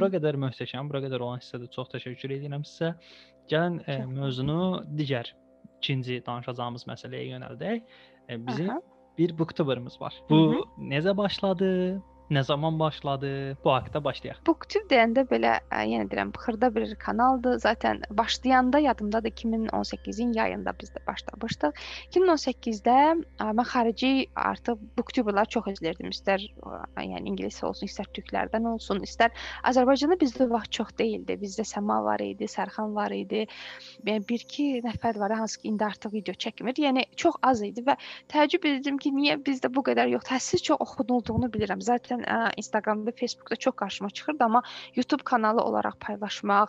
Bura qədər möhtəşəm, bura qədər olan hissədə çox təşəkkür edirəm sizə. Gəlin e, Çox mövzunu digər ikinci danışacağımız məsələyə yönəldək. E, bizim Aha. bir booktuberımız var. Hı Bu necə başladı? Nə zaman başladı? Bu haqqda başlayaq. Booktube deyəndə belə ə, yenə deyirəm, xırda bir kanaldır. Zaten başlayanda yadımdadır 2018-in yayında biz də başlamışdıq. 2018-də ə, mən xarici artıq booktuberlar çox izləyirdim. İstər ə, yəni ingilis olsun, istər türklərdən olsun, istər Azərbaycanda bizdə vaxt çox deyildi. Bizdə Səma var idi, Sərxan var idi. Yəni bir iki nəfər var hansı ki indi artıq video çəkmir. Yəni çox az idi və təəccüb edirdim ki, niyə bizdə bu qədər yoxdur? Həssiz çox oxunulduğunu bilirəm. Zaten ə, Instagramda, Facebookda çox qarşıma çıxırdı, amma YouTube kanalı olaraq paylaşmaq,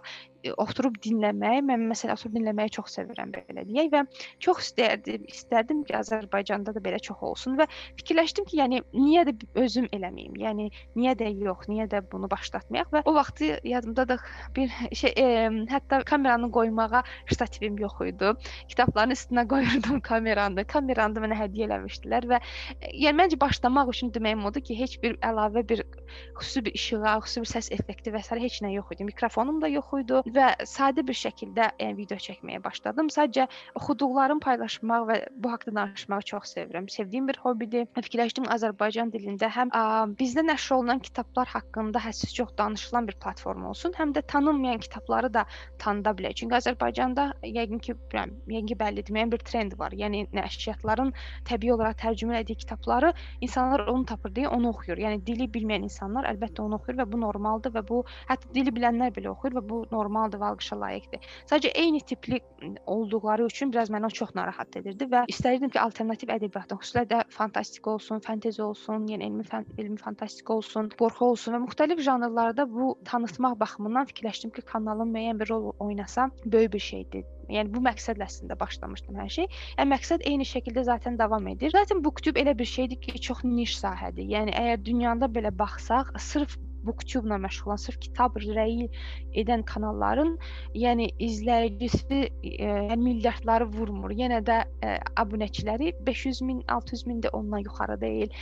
oturub dinləmək, mən məsələn oturub dinləməyi çox sevirəm belə deyək və çox istərdim, istərdim ki, Azərbaycanda da belə çox olsun və fikirləşdim ki, yəni niyə də özüm eləməyim? Yəni niyə də yox, niyə də bunu başlatmayaq və o vaxtı yadımdadır bir şey e, hətta kameranı qoymağa ştativim yox idi. Kitabların üstünə qoyurdum kameranı. Kameranı mənə hədiyyə eləmişdilər və e, yəni məncə başlamaq üçün deməyim odur ki, heç bir əlavə bir xüsusi bir işığa, xüsusi bir səs effekti və s. heç nə yox idi. Mikrofonum da yox idi və sadə bir şəkildə yəni video çəkməyə başladım. Sadəcə oxuduqlarım paylaşmaq və bu haqqda danışmağı çox sevirəm. Sevdiyim bir hobbidir. Fikirləşdim Azərbaycan dilində həm ə, bizdə nəşr olunan kitablar haqqında həssiz çox danışılan bir platforma olsun, həm də tanınmayan kitabları da tanıda bilək. Çünki Azərbaycanda yəqin ki, yəqin ki, bəllidir, müəyyən bir trend var. Yəni nəşriyyatların təbii olaraq tərcümə etdiyi kitabları insanlar onu tapır deyə onu oxuyur. Yəni dili bilməyən insanlar əlbəttə onu oxuyur və bu normaldır və bu hətta dili bilənlər belə oxuyur və bu normaldır və alqışa layiqdir. Sadəcə eyni tipli olduqları üçün biraz məni o çox narahat edirdi və istərdim ki, alternativ ədəbiyyatın, xüsusilə də fantastika olsun, fantezi olsun, yəni elmi fan elmi fantastika olsun, qorxu olsun və müxtəlif janrlarda bu tanıtmaq baxımından fikirləşdim ki, kanalım müəyyən bir rol oynasa böyük bir şeydir. Yəni bu məqsədlə əslində başlamışdım hər şey. Yəni məqsəd eyni şəkildə zaten davam edir. Zaten booktube elə bir şeydir ki, çox niş sahədir. Yəni əgər dünyada belə baxsaq, sırf booktube-la məşğul olan, sırf kitab rəy edən kanalların, yəni izləyicisi e, yəni milyardları vurmur. Yenə də e, abunəçiləri 500 min, 600 min də ondan yuxarı deyil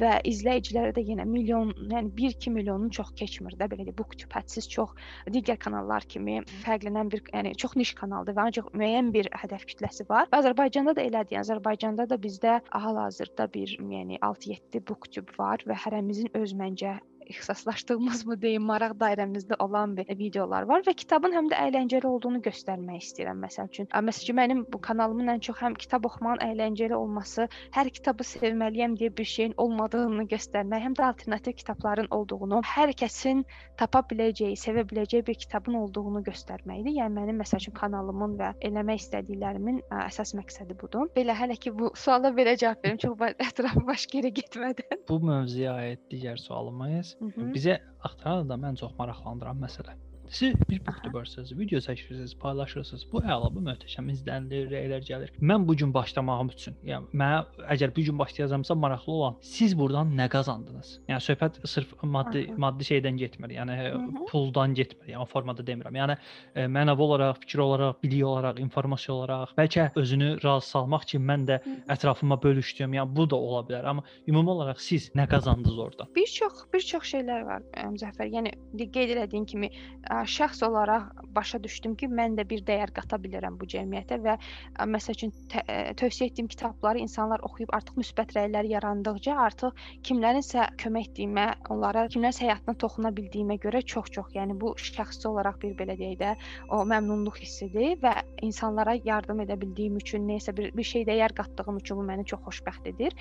və izləyiciləri də yenə milyon, yəni 1-2 milyonun çox keçmir də belə deyək. Booktube hədsiz çox digər kanallar kimi fərqlənən bir, yəni çox niş kanaldır və ancaq müəyyən bir hədəf kütləsi var. Azərbaycanda da elədir. Azərbaycanda da bizdə hal-hazırda bir, yəni 6-7 booktube var və hərəmizin öz məncə ixtisaslaşdığımız mı deyim, maraq dairəmizdə olan bir videolar var və kitabın həm də əyləncəli olduğunu göstərmək istəyirəm. Məsəl üçün, məsələn mənim bu kanalımın ən çox həm kitab oxumağın əyləncəli olması, hər kitabı sevməliyəm deyə bir şeyin olmadığını göstərmək, həm də alternativ kitabların olduğunu, hər kəsin tapa biləcəyi, sevə biləcəyi bir kitabın olduğunu göstərməkdir. Yəni mənim məsəl üçün kanalımın və eləmək istədiklərimin ə, əsas məqsədi budur. Belə hələ ki bu suala belə cavab verim, çox ətrafı baş geri getmədən. Bu mövzuya aid digər sualımız Bizə axtaran adam ən çox maraqlandıran məsələ. Siz bir youtubersınız, video çəkirsiniz, paylaşırsınız. Bu əla, bu möhtəşəm izlənilir, rəylər gəlir. Mən bu gün başlamağım üçün, yəni mənə əgər bu gün başlayacağamsa maraqlı olan, siz burdan nə qazandınız? Yəni söhbət sırf maddi Aha. maddi şeydən getmir. Yəni hı. puldan getmir. Yəni o formada demirəm. Yəni e, mənəvi olaraq, fikir olaraq, bilik olaraq, informasiya olaraq, bəlkə özünü razı salmaq üçün mən də ətrafıma bölüşdüm. Yəni bu da ola bilər, amma ümumi olaraq siz nə qazandınız orada? Bir çox bir çox şeylər var ə, Müzəffər. Yəni qeyd elədiyin kimi ə, şəxs olaraq başa düşdüm ki, mən də bir dəyər qata bilərəm bu cəmiyyətə və ə, məsəl üçün ə, tövsiyə etdiyim kitabları insanlar oxuyub artıq müsbət rəylər yarandıqca artıq kimlərinsə kömək etdiyimə, onlara kimlərin həyatına toxuna bildiyimə görə çox-çox, yəni bu şəxsi olaraq bir belə deyək də o məmnunluq hissidir və insanlara yardım edə bildiyim üçün, nəsə bir bir şey dəyər qatdığım üçün bu məni çox xoşbəxt edir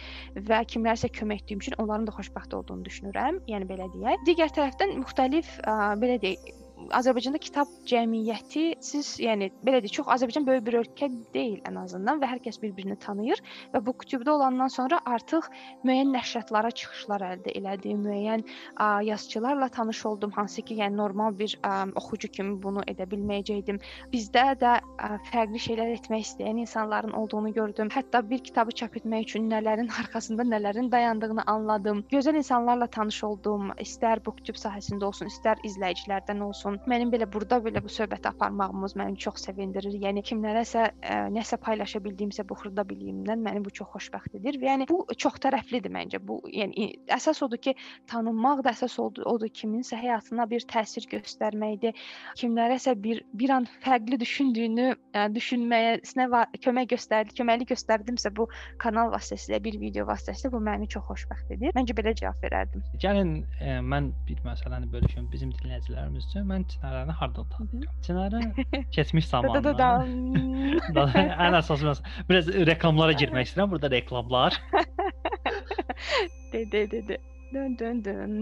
və kimlərsə kömək etdiyim üçün onların da xoşbəxt olduğunu düşünürəm. Yəni belə deyək. Digər tərəfdən müxtəlif ə, belə deyək Azərbaycanda kitab cəmiyyəti siz yəni belə deyək çox Azərbaycan böyük bir ölkə deyil ən azından və hər kəs bir-birini tanıyır və bu kütübdə olandan sonra artıq müəyyən nəşriyyatlara çıxışlar əldə elədim, müəyyən ə, yazıçılarla tanış oldum, hansı ki, yəni normal bir ə, oxucu kimi bunu edə bilməyəcəydim. Bizdə də ə, fərqli şeylər etmək istəyən insanların olduğunu gördüm. Hətta bir kitabı çap etmək üçün nələrin arxasında nələrin dayandığını anladım. Gözəl insanlarla tanış oldum. İstər booktube sahəsində olsun, istər izləyicilərdən olsun. Mənim belə burada belə bu söhbəti aparmağımız məni çox sevindirir. Yəni kimlərəsə ə, nəsə paylaşa bildiyimsə bu xırda biliyimdən məni bu çox xoşbəxt edir. Və yəni bu çox tərəflidir məncə. Bu yəni əsas odur ki, tanınmaq da əsas odur, odur kiminsə həyatına bir təsir göstərməkdir. Kimlərəsə bir bir an fərqli düşündüyünü ə, düşünməyə va- kömək göstərdi, köməklik göstərdimsə bu kanal vasitəsilə, bir video vasitəsilə bu məni çox xoşbəxt edir. Məncə belə cavab verərdim. Gəlin e, mən bir məsələni bölüşüm bizim dinləyicilərimiz üçün. Mən Çinarəni hardan tanıyıram? Çinarə keçmiş zamanlar. Ən əsas məsələ. Biraz reklamlara girmək istəyirəm. Burada reklamlar. De de de de. Dön dön dön.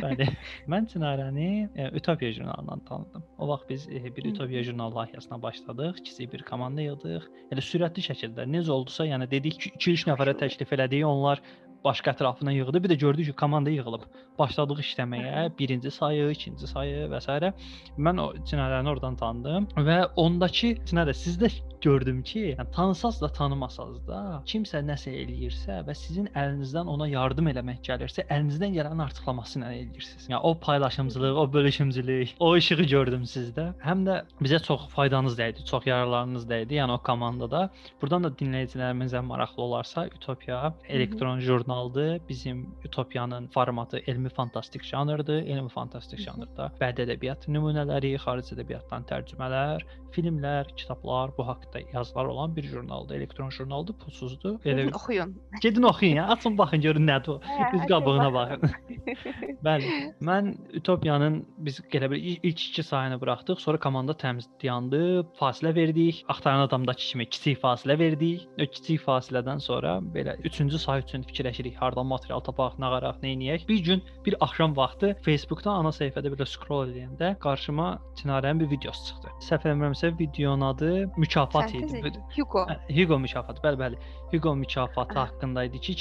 Bəli. Mən Çinarəni e, Utopiya jurnalından tanıdım. O vaxt biz e, bir Hı. Utopiya jurnal layihəsinə başladıq. Kiçik bir komanda yığdıq. Elə sürətli şəkildə necə oldusa, yəni dedik ki, 2-3 nəfərə təklif elədik, onlar başqa ətrafına yığdı. Bir də gördük ki, komanda yığılıb. Başladıq işləməyə. Birinci sayı, ikinci sayı və s. Mən o Çinarəni oradan tanıdım və ondakı Çinarə sizdə gördüm ki, yəni tanısaz da tanımasaz da kimsə nəsə eləyirsə və sizin əlinizdən ona yardım eləmək gəlirsə, əlinizdən gələnin artıqlaması ilə eləyirsiniz. Yəni o paylaşımçılıq, o bölüşümçülük, o işığı gördüm sizdə. Həm də bizə çox faydanız dəydi, çox yararlarınız dəydi, yəni o komandada. Burdan da dinləyicilərimizə maraqlı olarsa, Utopiya elektron jurnaldır. Bizim Utopiyanın formatı elmi fantastik janrdır. Elmi fantastik janrda bədii ədəbiyyat nümunələri, xarici ədəbiyyatdan tərcümələr, filmlər, kitablar, bu haqqda yazılar olan bir jurnaldır. Elektron jurnaldır, pulsuzdur. Elə Gedin oxuyun. gedin oxuyun ya, açın baxın görün nədir o. Hə, Üz qabığına baxın. Bəli. Mən Utopiyanın biz elə bir il- ilk iki sayını buraxdıq, sonra komanda təmiz dayandı, fasilə verdik. Axtaran adamdakı kimi kiçik fasilə verdik. O kiçik fasilədən sonra belə 3-cü say üçün fikirləşirik, hardan material tapaq, nə qaraq, nə edək. Bir gün bir axşam vaxtı Facebookda ana səhifədə belə scroll edəndə qarşıma Çinarənin bir videosu çıxdı. Səhv eləmirəmsə videonun adı mükafat idi. Hugo. Hə, Hugo mükafatı, bəli, bəli. Hugo mükafatı haqqında idi ki,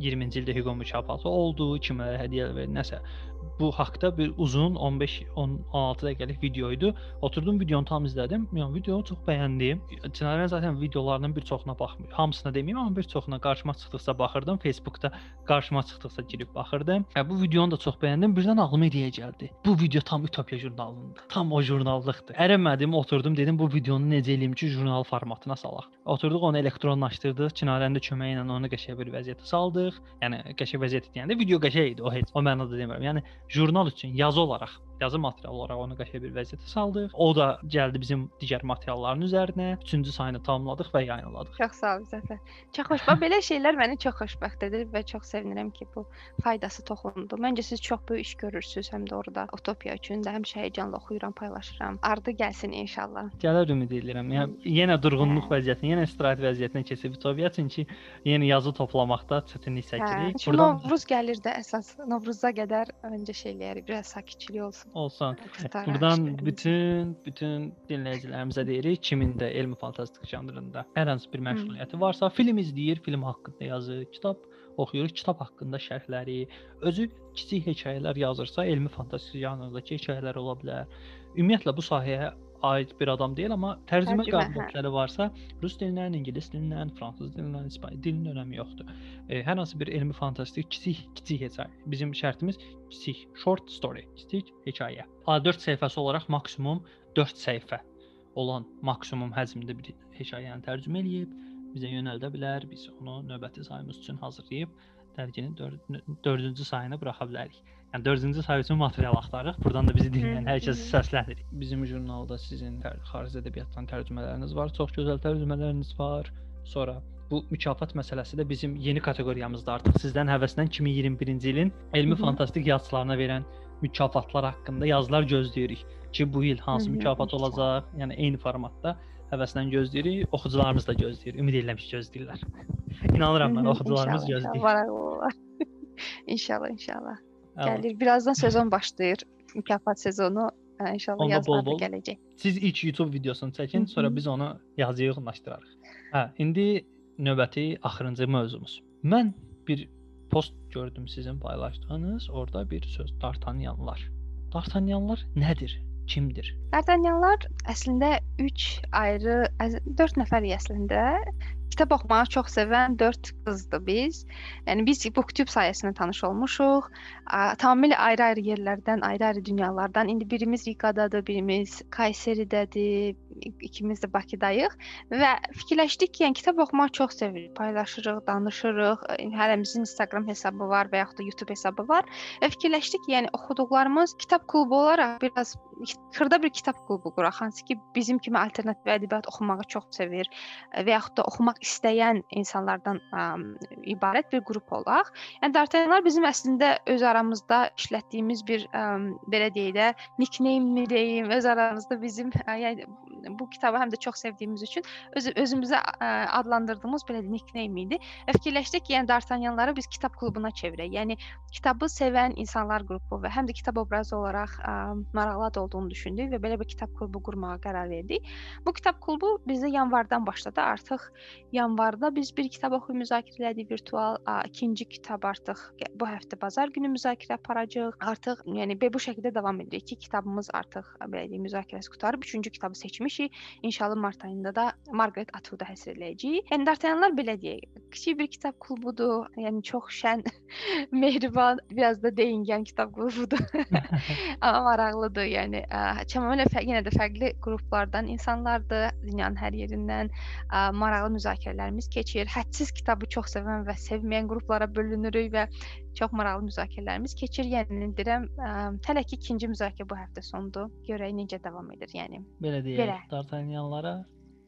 2020-ci ildə Hugo mükafatı oldu, kimlərə hədiyyələr verdi, nəsə. Bu haqqda bir uzun 15-16 dəqiqəlik video idi. Oturdum videonu tam izlədim. Yəni videonu çox bəyəndim. Çinarən zaten videolarının bir çoxuna baxmır. Hamısına deməyim, amma bir çoxuna qarşıma çıxdıqca baxırdım. Facebookda qarşıma çıxdıqca girib baxırdım. Hə bu videonu da çox bəyəndim. Birdən ağlıma ideya gəldi. Bu video tam Utopiya jurnalındır. Tam o jurnallıqdır. Ərəmədim, oturdum, dedim bu videonu necə eləyim ki, jurnal formatına salaq. Oturduq onu elektronlaşdırdıq. Çinarənin də köməyi ilə onu qəşəng bir vəziyyətə saldıq. Yəni qəşəng vəziyyət deyəndə video qəşəng idi. O heç o mənada demirəm. Yəni jurnal üçün yazı olaraq yazı materialı olaraq onu qəşəng bir vəziyyətə saldıq. O da gəldi bizim digər materialların üzərinə. 3-cü sayını tamamladıq və yayınladıq. Çox sağ ol Zəfər. Çox xoş. Bax belə şeylər məni çox xoşbəxt edir və çox sevinirəm ki, bu faydası toxundu. Məncə siz çox böyük iş görürsüz həm də orada Utopiya üçün də həmişə həyecanla oxuyuram, paylaşıram. Ardı gəlsin inşallah. Gələr ümid edirəm. Yəni yenə durğunluq vəziyyətinə, yenə istirahət vəziyyətinə keçib Utopiya çünki yeni yazı toplamaqda çətinlik çəkirik. Hə, Buradan Novruz gəlir də əsas. Novruza qədər öncə şeyləri biraz sakitçilik olsun. Olsun. Buradan bütün bütün dinləyicilərimizə deyirik, kimin də elmi fantastik janrında hər hansı bir məşğuliyyəti varsa, film izləyir, film haqqında yazır, kitab oxuyur, kitab haqqında şərhləri, özü kiçik hekayələr yazırsa, elmi fantastik janrındakı hekayələr ola bilər. Ümumiyyətlə bu sahəyə aid bir adam deyil, amma tərcümə qabiliyyətləri varsa, rus dilindən, ingilis dilindən, fransız dilindən, ispaniya dilinin önəmi yoxdur. E, hər hansı bir elmi fantastik kiçik kiçik hekayə. Bizim şərtimiz kiçik, short story, kiçik hekayə. A4 səhifəsi olaraq maksimum 4 səhifə olan maksimum həcmdə bir hekayəni tərcümə eləyib bizə yönəldə bilər. Biz onu növbəti sayımız üçün hazırlayıb dərginin 4-cü sayını buraxa bilərik. Yəni 4-cü say üçün material axtarırıq. Burdan da bizi dinləyən hər kəsi səslənirik. Bizim jurnalda sizin xarici ədəbiyyatdan tərcümələriniz var, çox gözəl tərcümələriniz var. Sonra bu mükafat məsələsi də bizim yeni kateqoriyamızda artıq sizdən həvəslə 2021-ci ilin elmi fantastik yazıçılarına verən mükafatlar haqqında yazılar gözləyirik ki, bu il hansı mükafat olacaq? Yəni eyni formatda həvəslə gözləyirik. Oxucularımız da gözləyir. Ümid edirəm ki, gözləyirlər. İnanıram mən oxucularımız gözləyir. inşallah. İnşallah. Gəlir. Birazdan sezon başlayır. Mükafat sezonu. Hə, İnşallah Onda yazılar da bol-bol gələcək. Siz ilk YouTube videosunu çəkin, Hı sonra hı. biz onu yazıya yaxınlaşdırarıq. Hə, indi növbəti axırıncı mövzumuz. Mən bir post gördüm sizin paylaşdığınız, orada bir söz Dartanyanlar. Dartanyanlar nədir? Kimdir? Dartanyanlar əslində 3 ayrı, 4 nəfərik əslində. Kitab oxumağı çox sevən 4 qızdır biz. Yəni biz BookTube sayəsində tanış olmuşuq. Tamamilə ayrı-ayrı yerlərdən, ayrı-ayrı dünyalardan. İndi birimiz Riqadadır, birimiz Kayseri'dədir, ikimiz də Bakıdayıq və fikirləşdik ki, yəni kitab oxumağı çox sevirik. Paylaşırıq, danışırıq. Hərəmizin Instagram hesabı var və yaxud da YouTube hesabı var. Və fikirləşdik ki, yəni oxuduqlarımız kitab klubu olaraq biraz xırda bir kitab klubu quraq. Hansı ki, bizim kimi alternativ ədəbiyyat oxumağı çox sevir və yaxud da oxumaq istəyən insanlardan ə, ibarət bir qrup olaq. Yəni Dartanyanlar bizim əslində öz aramızda işlətdiyimiz bir ə, belə deyək də nickname mi deyim, öz aramızda bizim ə, yəni bu kitabı həm də çox sevdiyimiz üçün öz özümüzə ə, adlandırdığımız belə nickname idi. Və fikirləşdik ki, yəni Dartanyanları biz kitab klubuna çevirək. Yəni kitabı sevən insanlar qrupu və həm də kitab obrazı olaraq ə, maraqlı da olduğunu düşündük və belə bir kitab klubu qurmağa qərar verdik. Bu kitab klubu bizdə yanvardan başladı. Artıq yanvarda biz bir kitab oxuyub müzakirə elədik virtual, ə, ikinci kitab artıq bu həftə bazar günü müzakirə aparacağıq. Artıq yəni bu şəkildə davam edirik ki, kitabımız artıq belə deyim müzakirəsi qurtarıb, üçüncü kitabı seçmişik. İnşallah mart ayında da Margaret Atwood-u həsr eləyəcəyik. Yəni Dartanyanlar belə deyək, kiçik bir kitab klubudur. Yəni çox şən, mehriban, biraz da deyingən kitab klubudur. Amma maraqlıdır. Yəni tamamilə yenə də fərqli qruplardan insanlardır, dünyanın hər yerindən ə, maraqlı müzakirələrimiz keçir. Hədsiz kitabı çox sevən və sevməyən qruplara bölünürük və çox maraqlı müzakirələrimiz keçir. Yəni deyirəm, ə, hələ ki ikinci müzakirə bu həftə sonudur. Görək necə davam edir, yəni. Belə deyək. Dartanyanlara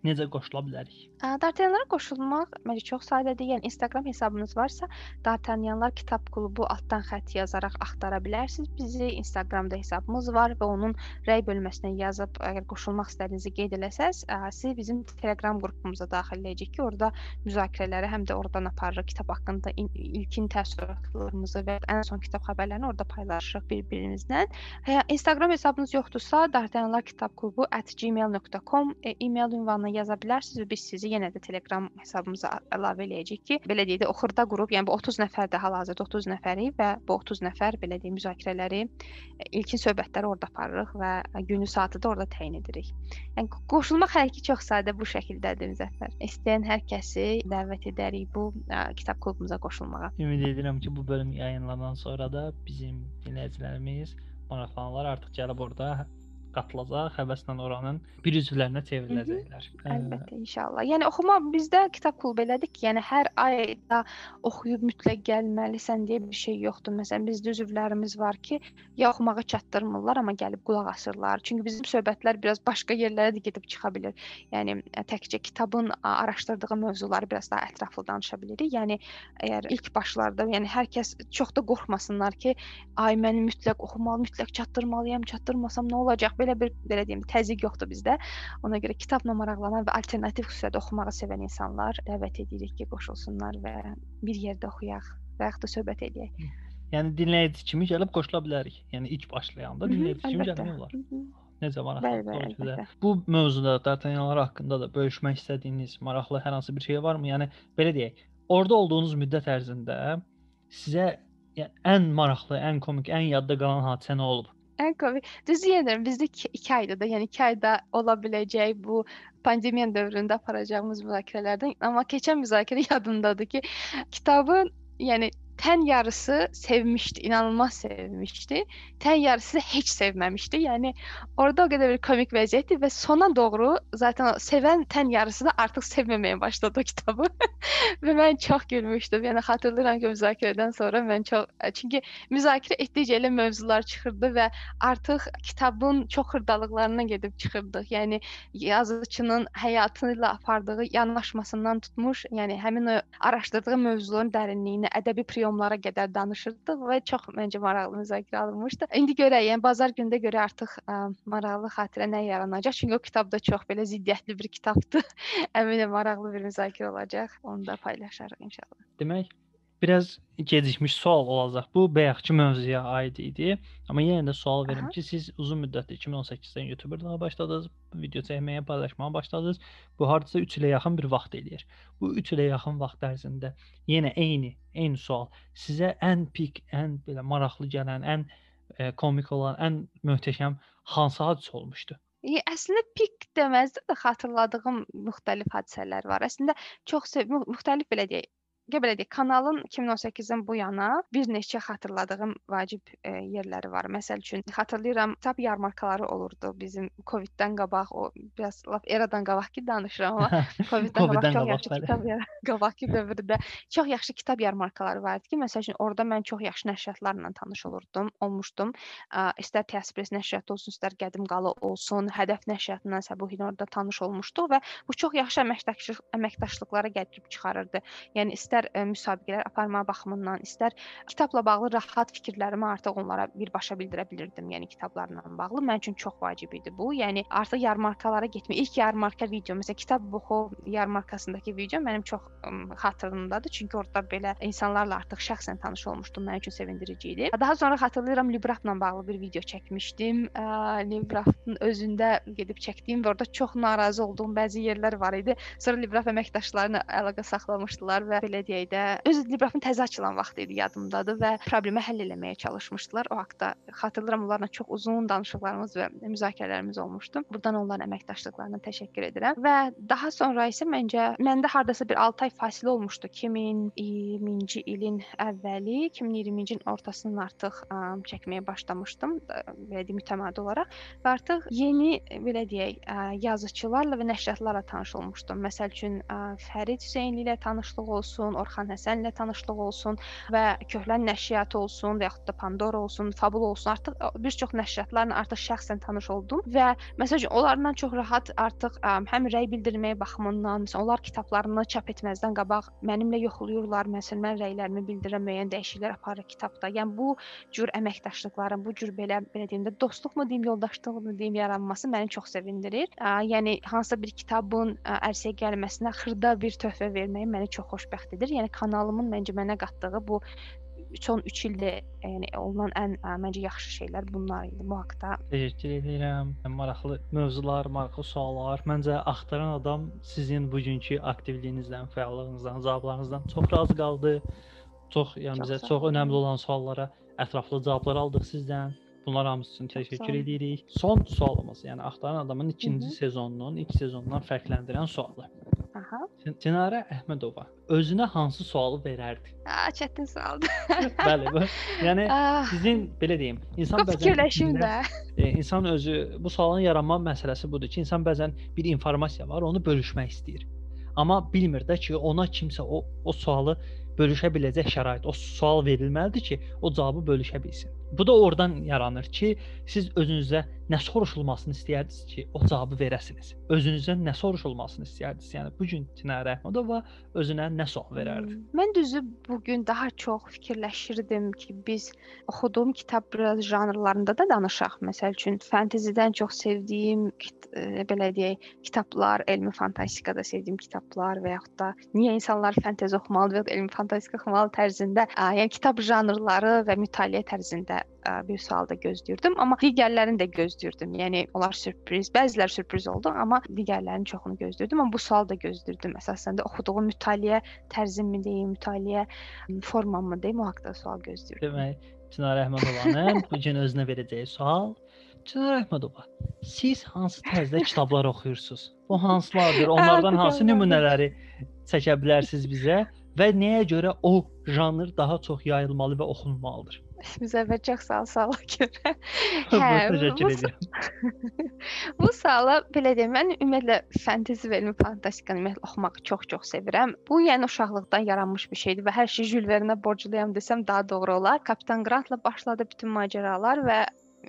necə qoşula bilərik? Dartanyanlara qoşulmaq məncə çox sadədir. Yəni Instagram hesabınız varsa, Dartanyanlar kitab klubu altdan xətt yazaraq axtara bilərsiniz. Bizi Instagramda hesabımız var və onun rəy bölməsinə yazıb əgər qoşulmaq istədiyinizi qeyd eləsəz, sizi bizim Telegram qrupumuza daxil edəcək ki, orada müzakirələri həm də oradan aparırıq. Kitab haqqında in- ilkin təəssüratlarımızı və ən son kitab xəbərlərini orada paylaşırıq bir-birimizlə. Hə, Instagram hesabınız yoxdursa, Dartanyanlar kitab klubu @gmail.com e, e-mail ünvanına yaza bilərsiniz biz sizi yenə də Telegram hesabımıza əlavə eləyəcəyik ki, belə deyək də o xırda qrup, yəni bu 30 nəfərdə hal-hazırda 30 nəfərik və bu 30 nəfər belə deyək müzakirələri e, ilkin söhbətləri orada aparırıq və günü saatı da orada təyin edirik. Yəni qoşulmaq hərəkəti çox sadə bu şəkildədir Müzəffər. İstəyən hər kəsi dəvət edərik bu ə, kitab klubumuza qoşulmağa. Ümid edirəm ki, bu bölüm yayınlanan sonra da bizim dinləyicilərimiz maraqlananlar artıq gəlib orada qatılacaq, həvəslə oranın bir üzvlərinə çevriləcəklər. Əlbəttə, inşallah. Yəni oxuma bizdə kitab klubu elədik ki, yəni hər ayda oxuyub mütləq gəlməlisən deyə bir şey yoxdur. Məsələn, bizdə üzvlərimiz var ki, ya oxumağı çatdırmırlar, amma gəlib qulaq asırlar. Çünki bizim söhbətlər biraz başqa yerlərə də gedib çıxa bilər. Yəni təkcə kitabın araşdırdığı mövzuları biraz daha ətraflı danışa bilirik. Yəni əgər ilk başlarda, yəni hər kəs çox da qorxmasınlar ki, ay mən mütləq oxumalı, mütləq çatdırmalıyam, çatdırmasam nə olacaq? Belə bir belə deyim, təzyiq yoxdur bizdə. Ona görə kitabla maraqlanan və alternativ xüsusiyyətdə oxumağı sevən insanlar dəvət edirik ki, qoşulsunlar və bir yerdə oxuyaq və yaxud da söhbət edək. Yəni dinləyici kimi gəlib qoşula bilərik. Yəni ilk başlayanda dinləyici kimi gəlmək olar. Necə maraqlı. Bu mövzuda Dartanyanlar haqqında da bölüşmək istədiyiniz maraqlı hər hansı bir şey varmı? Yəni belə deyək, orada olduğunuz müddət ərzində sizə yəni, ən maraqlı, ən komik, ən yadda qalan hadisə nə olub? Ən komik. Düzü deyirəm, bizdə 2 ayda da, yəni 2 ayda ola biləcək bu pandemiya dövründə aparacağımız müzakirələrdən, amma keçən müzakirə yadımdadır ki, kitabın yəni tən yarısı sevmişdi, inanılmaz sevmişdi. Tən yarısı heç sevməmişdi. Yəni orada o qədər bir komik vəziyyətdir və sona doğru zaten sevən tən yarısı da artıq sevməməyə başladı kitabı. və mən çox gülmüşdüm. Yəni xatırlayıram ki, müzakirədən sonra mən çox çünki müzakirə etdikcə elə mövzular çıxırdı və artıq kitabın çox xırdalıqlarına gedib çıxırdıq. Yəni yazıçının həyatı ilə apardığı yanaşmasından tutmuş, yəni həmin o araşdırdığı mövzuların dərinliyinə, ədəbi prior yomlara qədər danışırdıq və çox məncə maraqlı müzakirə alınmışdı. İndi görək, yəni bazar günündə görə artıq ə, maraqlı xatirə nə yaranacaq? Çünki o kitab da çox belə ziddiyyətli bir kitabdır. Əminəm maraqlı bir müzakirə olacaq. Onu da paylaşarıq inşallah. Demək, biraz gecikmiş sual olacaq. Bu bayaqki mövzuya aid idi. Amma yenə də sual verim Aha. ki, siz uzun müddətdir 2018-dən YouTuberlığa başladınız, video çəkməyə, paylaşmağa başladınız. Bu hardasa 3 ilə yaxın bir vaxt eləyir. Bu 3 ilə yaxın vaxt ərzində yenə eyni, eyni sual. Sizə ən pik, ən belə maraqlı gələn, ən e, komik olan, ən möhtəşəm hansı hadisə olmuşdu? E, əslində pik deməzdim də xatırladığım müxtəlif hadisələr var. Əslində çox müxtəlif belə deyək, belə deyək, kanalın 2018-dən bu yana bir neçə xatırladığım vacib e, yerləri var. Məsəl üçün xatırlayıram, kitab yarmarkaları olurdu bizim Covid-dən qabaq, o biraz lap eradan qabaq ki danışıram, amma Covid-dən qabaq çox yaxşı kitab qabaqki dövrdə çox yaxşı kitab yarmarkaları var idi ki, məsəl üçün orada mən çox yaxşı nəşriyyatlarla tanış olurdum, olmuşdum. İstər Təsbres nəşriyyatı olsun, istər Qədim Qala olsun, Hədəf nəşriyyatından Səbuhin orada tanış olmuşduq və bu çox yaxşı əməkdaşlıq əməkdaşlıqlara gətirib çıxarırdı. Yəni istər istər ə, müsabiqələr aparma baxımından, istər kitabla bağlı rahat fikirlərimi artıq onlara birbaşa bildirə bilirdim. Yəni kitablarla bağlı mənim üçün çox vacib idi bu. Yəni artıq yarmarkalara getmə. İlk yarmarka video, məsələn, kitab buxu yarmarkasındakı video mənim çox ə, xatırımdadır. Çünki orada belə insanlarla artıq şəxsən tanış olmuşdum. Mənim üçün sevindirici idi. Daha sonra xatırlayıram Librafla bağlı bir video çəkmişdim. Librafın özündə gedib çəkdiyim və orada çox narazı olduğum bəzi yerlər var idi. Sonra Libraf əməkdaşlarına əlaqə saxlamışdılar və belə deyək də, öz librafın təzə açılan vaxtı idi yadımdadır və problemi həll etməyə çalışmışdılar. O haqqda xatırlayıram onlarla çox uzun danışıqlarımız və müzakirələrimiz olmuşdu. Burdan onların əməkdaşlıqlarına təşəkkür edirəm. Və daha sonra isə məncə məndə hardasa bir 6 ay fasilə olmuşdu. 2020-ci ilin əvvəli, 2020-ci ilin ortasından artıq ə, çəkməyə başlamışdım, deyim, mütəmadi olaraq və artıq yeni belə deyək, ə, yazıçılarla və nəşriyyatlarla tanış olmuşdum. Məsəl üçün ə, Fərid Hüseynli ilə tanışlıq olsun, Orxan Həsənlə tanışlıq olsun və Köhlən nəşriyyatı olsun və yaxud da Pandora olsun, Fabul olsun. Artıq bir çox nəşriyyatlarla artıq şəxsən tanış oldum və məsələn onlarla çox rahat artıq ə, həm rəy bildirməyə baxımından, məsələn onlar kitablarını çap etməzdən qabaq mənimlə yoxlayırlar, məsələn mən rəylərimi bildirən müəyyən dəyişikliklər aparır kitabda. Yəni bu cür əməkdaşlıqların, bu cür belə belə deyim də dostluqmu deyim, yoldaşlıqmı deyim yaranması məni çox sevindirir. Ə, yəni hansısa bir kitabın ə, ərsəyə gəlməsinə xırda bir töhfə verməyi məni çox xoşbəxt edir. Yəni kanalımın məncə mənə qatdığı bu son 3 ildə yəni olunan ən ə, məncə yaxşı şeylər bunlar idi bu haqqda. Təşəkkür edirəm. Maraqlı mövzular, maraqlı suallar. Məncə axtaran adam sizin bugünkü aktivliyinizdən, fəallığınızdan, cavablarınızdan çox razı qaldı. Çox, yəni Çox bizə çox önəmli olan suallara ətraflı cavablar aldıq sizdən. Bunlar hamısı üçün təşəkkür edirik. Son sualımız, yəni axtaran adamın ikinci Hı hı. sezonunun ilk sezonundan fərqləndirən sualı. Aha. Çinarə Əhmədova özünə hansı sualı verərdi? Aa, çətin sualdır. Bəli, bu. Yəni Ah, sizin belə deyim, insan bu fikirləşim də. E, insan özü bu sualın yaranma məsələsi budur ki, insan bəzən bir informasiya var, onu bölüşmək istəyir. Amma bilmir də ki, ona kimsə o o sualı bölüşə biləcək şərait, o sual verilməlidir ki, o cavabı bölüşə bilsin. Bu da oradan yaranır ki, siz özünüzə nə soruşulmasını istəyərdiniz ki, o cavabı verəsiniz. Özünüzdən nə soruşulmasını istəyərdiniz? Yəni bu gün Çinarə Əhmədova özünə nə sual verərdi? Hmm, Mən düzü bu gün daha çox fikirləşirdim ki, biz oxuduğum kitab biraz janrlarında da danışaq. Məsəl üçün fantezidən çox sevdiyim e, belə deyək, kitablar, elmi fantastikada sevdiyim kitablar və yaxud da niyə insanlar fantezi oxumalıdır və elmi fantastika oxumalı tərzində, ə, yəni kitab janrları və mütaliə tərzində ə, bir sual da gözləyirdim, amma digərlərini də gözləyirdim. Yəni onlar sürpriz, bəziləri sürpriz oldu, amma digərlərinin çoxunu gözləyirdim, amma bu sual da gözləyirdim. Əsasən də oxuduğum mütaliə tərzimmi deyim, mütaliə formamı deyim, o haqqda sual gözləyirdim. Demək, Çinarə Əhmədovanın bu gün özünə verəcəyi sual Çinarə Əhmədova, siz hansı tərzdə kitablar oxuyursunuz? Bu hansılardır? Onlardan hansı nümunələri çəkə bilərsiniz bizə və nəyə görə o janr daha çox yayılmalı və sağ ol suala görə. Hə, bu-. Bu suala belə deyim, mən ümumiyyətlə fantezi və elmi fantastikanı ümumiyyətlə oxumağı çox-çox sevirəm. Bu yəni uşaqlıqdan yaranmış bir şeydir və hər şeyi Jules Verne-ə borcluyam desəm daha doğru olar. Kapitan Grantla başladı bütün macəralar və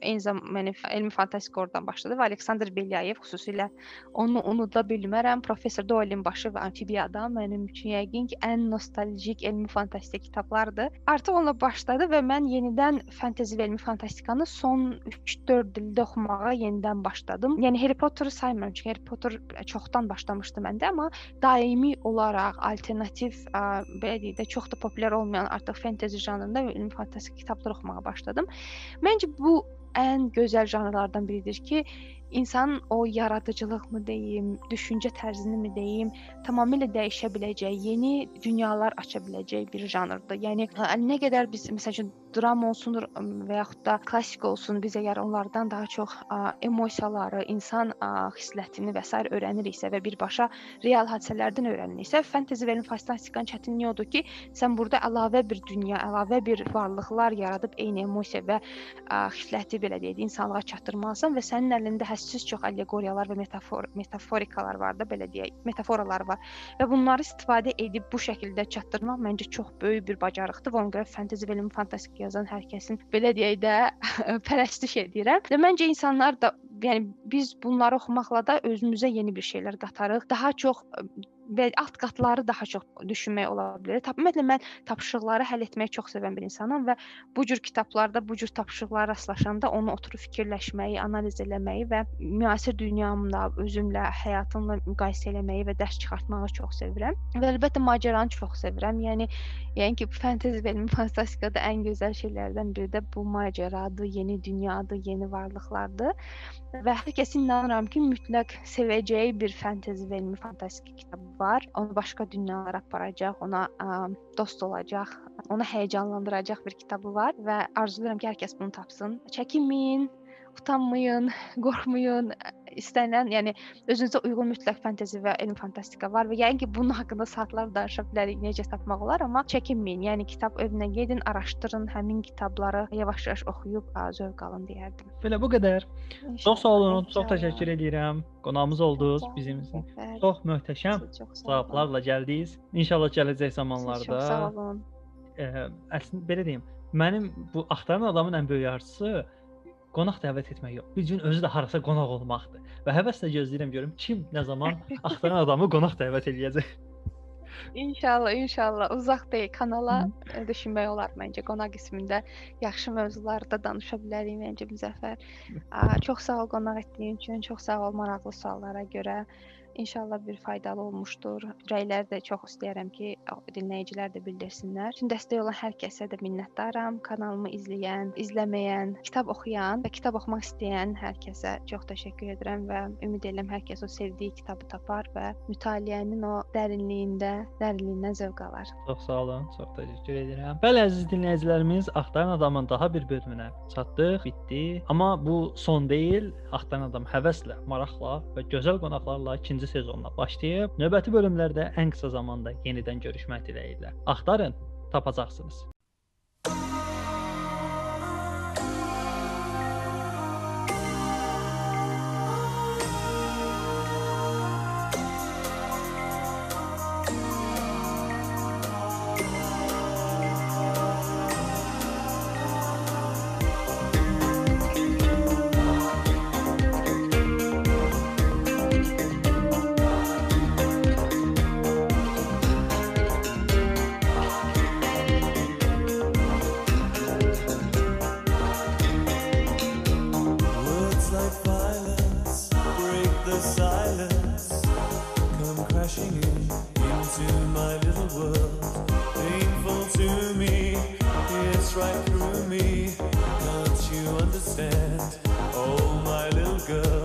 eyni zamanda yəni elmi fantastika oradan başladı və Aleksandr Belyayev xüsusilə onu unuda bilmərəm. Professor Doyle'in başı və amfibiya adam mənim üçün yəqin ki, ən nostaljik elmi fantastika kitablardır. Artıq onunla başladı və mən yenidən fantezi və elmi fantastikanı son 3-4 ildə oxumağa yenidən başladım. Yəni Harry Potter-ı saymıram çünki Harry Potter çoxdan başlamışdı məndə, amma daimi olaraq alternativ, ə, belə deyək də, çox da populyar olmayan artıq fantezi janrında elmi fantastika kitablar oxumağa başladım. Məncə bu ən gözəl janrlardan biridir ki, insanın o yaradıcılığımı deyim, düşüncə tərzini deyim, tamamilə dəyişə biləcək, yeni dünyalar aça biləcək bir janrdır. Yəni ə, nə qədər biz məsəl üçün dram olsun və yaxud da klassik olsun, biz əgər onlardan daha çox ə, emosiyaları, insan ə, xislətini və s. öyrəniriksə və birbaşa real hadisələrdən öyrəniriksə, fantezi və fantastikanın çətinliyi odur ki, sən burada əlavə bir dünya, əlavə bir varlıqlar yaradıb eyni emosiya və ə, xisləti belə deyək, insanlığa çatdırmalısan və sənin əlində həssiz çox allegoriyalar və metafor metaforikalar var da belə deyək, metaforalar var və bunları istifadə edib bu şəkildə çatdırmaq məncə çox böyük bir bacarıqdır və ona görə fantezi və elmi fantastika yazan hər kəsin belə deyək də pərəstiş edirəm. Və məncə insanlar da yəni biz bunları oxumaqla da özümüzə yeni bir şeylər qatarıq. Daha çox və alt qatları daha çox düşünmək ola bilər. Ümumiyyətlə mən tapşırıqları həll etməyi çox sevən bir insanam və bu cür kitablarda bu cür tapşırıqlara rastlaşanda onu oturub fikirləşməyi, analiz eləməyi və müasir dünyamla, özümlə, həyatımla müqayisə eləməyi və dərs çıxartmağı çox sevirəm. Və əlbəttə macəranı çox sevirəm. Yəni yəni ki, fantezi və elmi fantastikada ən gözəl şeylərdən biri də bu macəradır, yeni dünyadır, yeni varlıqlardır. Və hər kəsin inanıram ki, mütləq sevəcəyi bir fantezi və elmi fantastika kitabı var. Onu başqa dünyalara aparacaq, ona ə, dost olacaq, onu həyəcanlandıracaq bir kitabı var və arzulayıram ki, hər kəs bunu tapsın. Çəkinməyin, utanmayın, qorxmayın. İstənilən, yəni özünüzə uyğun mütləq fantezi və elmi fantastika var və yəqin ki, bunun haqqında saatlar danışa bilərik, necə tapmaq olar, amma çəkinməyin. Yəni kitab evinə gedin, araşdırın, həmin kitabları yavaş-yavaş oxuyub zövq alın deyərdim. Belə bu qədər. Çox sağ olun, çox İnşallah. təşəkkür edirəm. Qonağımız oldunuz bizim üçün. Çox möhtəşəm çox cavablarla gəldiniz. İnşallah gələcək Siz Çox sağ zamanlarda olun. ə, əslində belə deyim, mənim bu axtaran adamın ən böyük arzusu qonaq dəvət etmək yox. Bir gün özü də harasa qonaq olmaqdır. Və həvəslə gözləyirəm görüm kim nə zaman axtaran adamı qonaq dəvət eləyəcək. İnşallah, inşallah uzaq deyil kanala ə, düşünmək olar məncə qonaq qismində yaxşı mövzularda danışa bilərik məncə Müzəffər. Çox sağ ol qonaq etdiyin üçün, çox sağ ol maraqlı suallara görə. İnşallah bir faydalı olmuşdur. Ürəklər də çox istəyirəm ki, dinləyicilər də bildirsinlər. Üçün dəstək olan hər kəsə də minnətdaram. Kanalımı izləyən, izləməyən, kitab oxuyan və kitab oxumaq istəyən hər kəsə çox təşəkkür edirəm və ümid edirəm hər kəs o sevdiyi kitabı tapar və mütaliənin o dərinliyində, dərinliyindən zövq alar. Çox sağ olun, çox təşəkkür edirəm. Bəli, əziz dinləyicilərimiz, Axtaran adamın daha bir bölümünə çatdıq, bitdi. Amma bu son deyil. Axtaran adam həvəslə, maraqla və gözəl qonaqlarla ikinci sezonuna başlayıb. Növbəti bölümlərdə ən qısa zamanda yenidən görüşmək diləyi ilə. Axtarın, tapacaqsınız. Into my little world. Painful to me, it's right through me. Can't you understand? Oh, my little girl.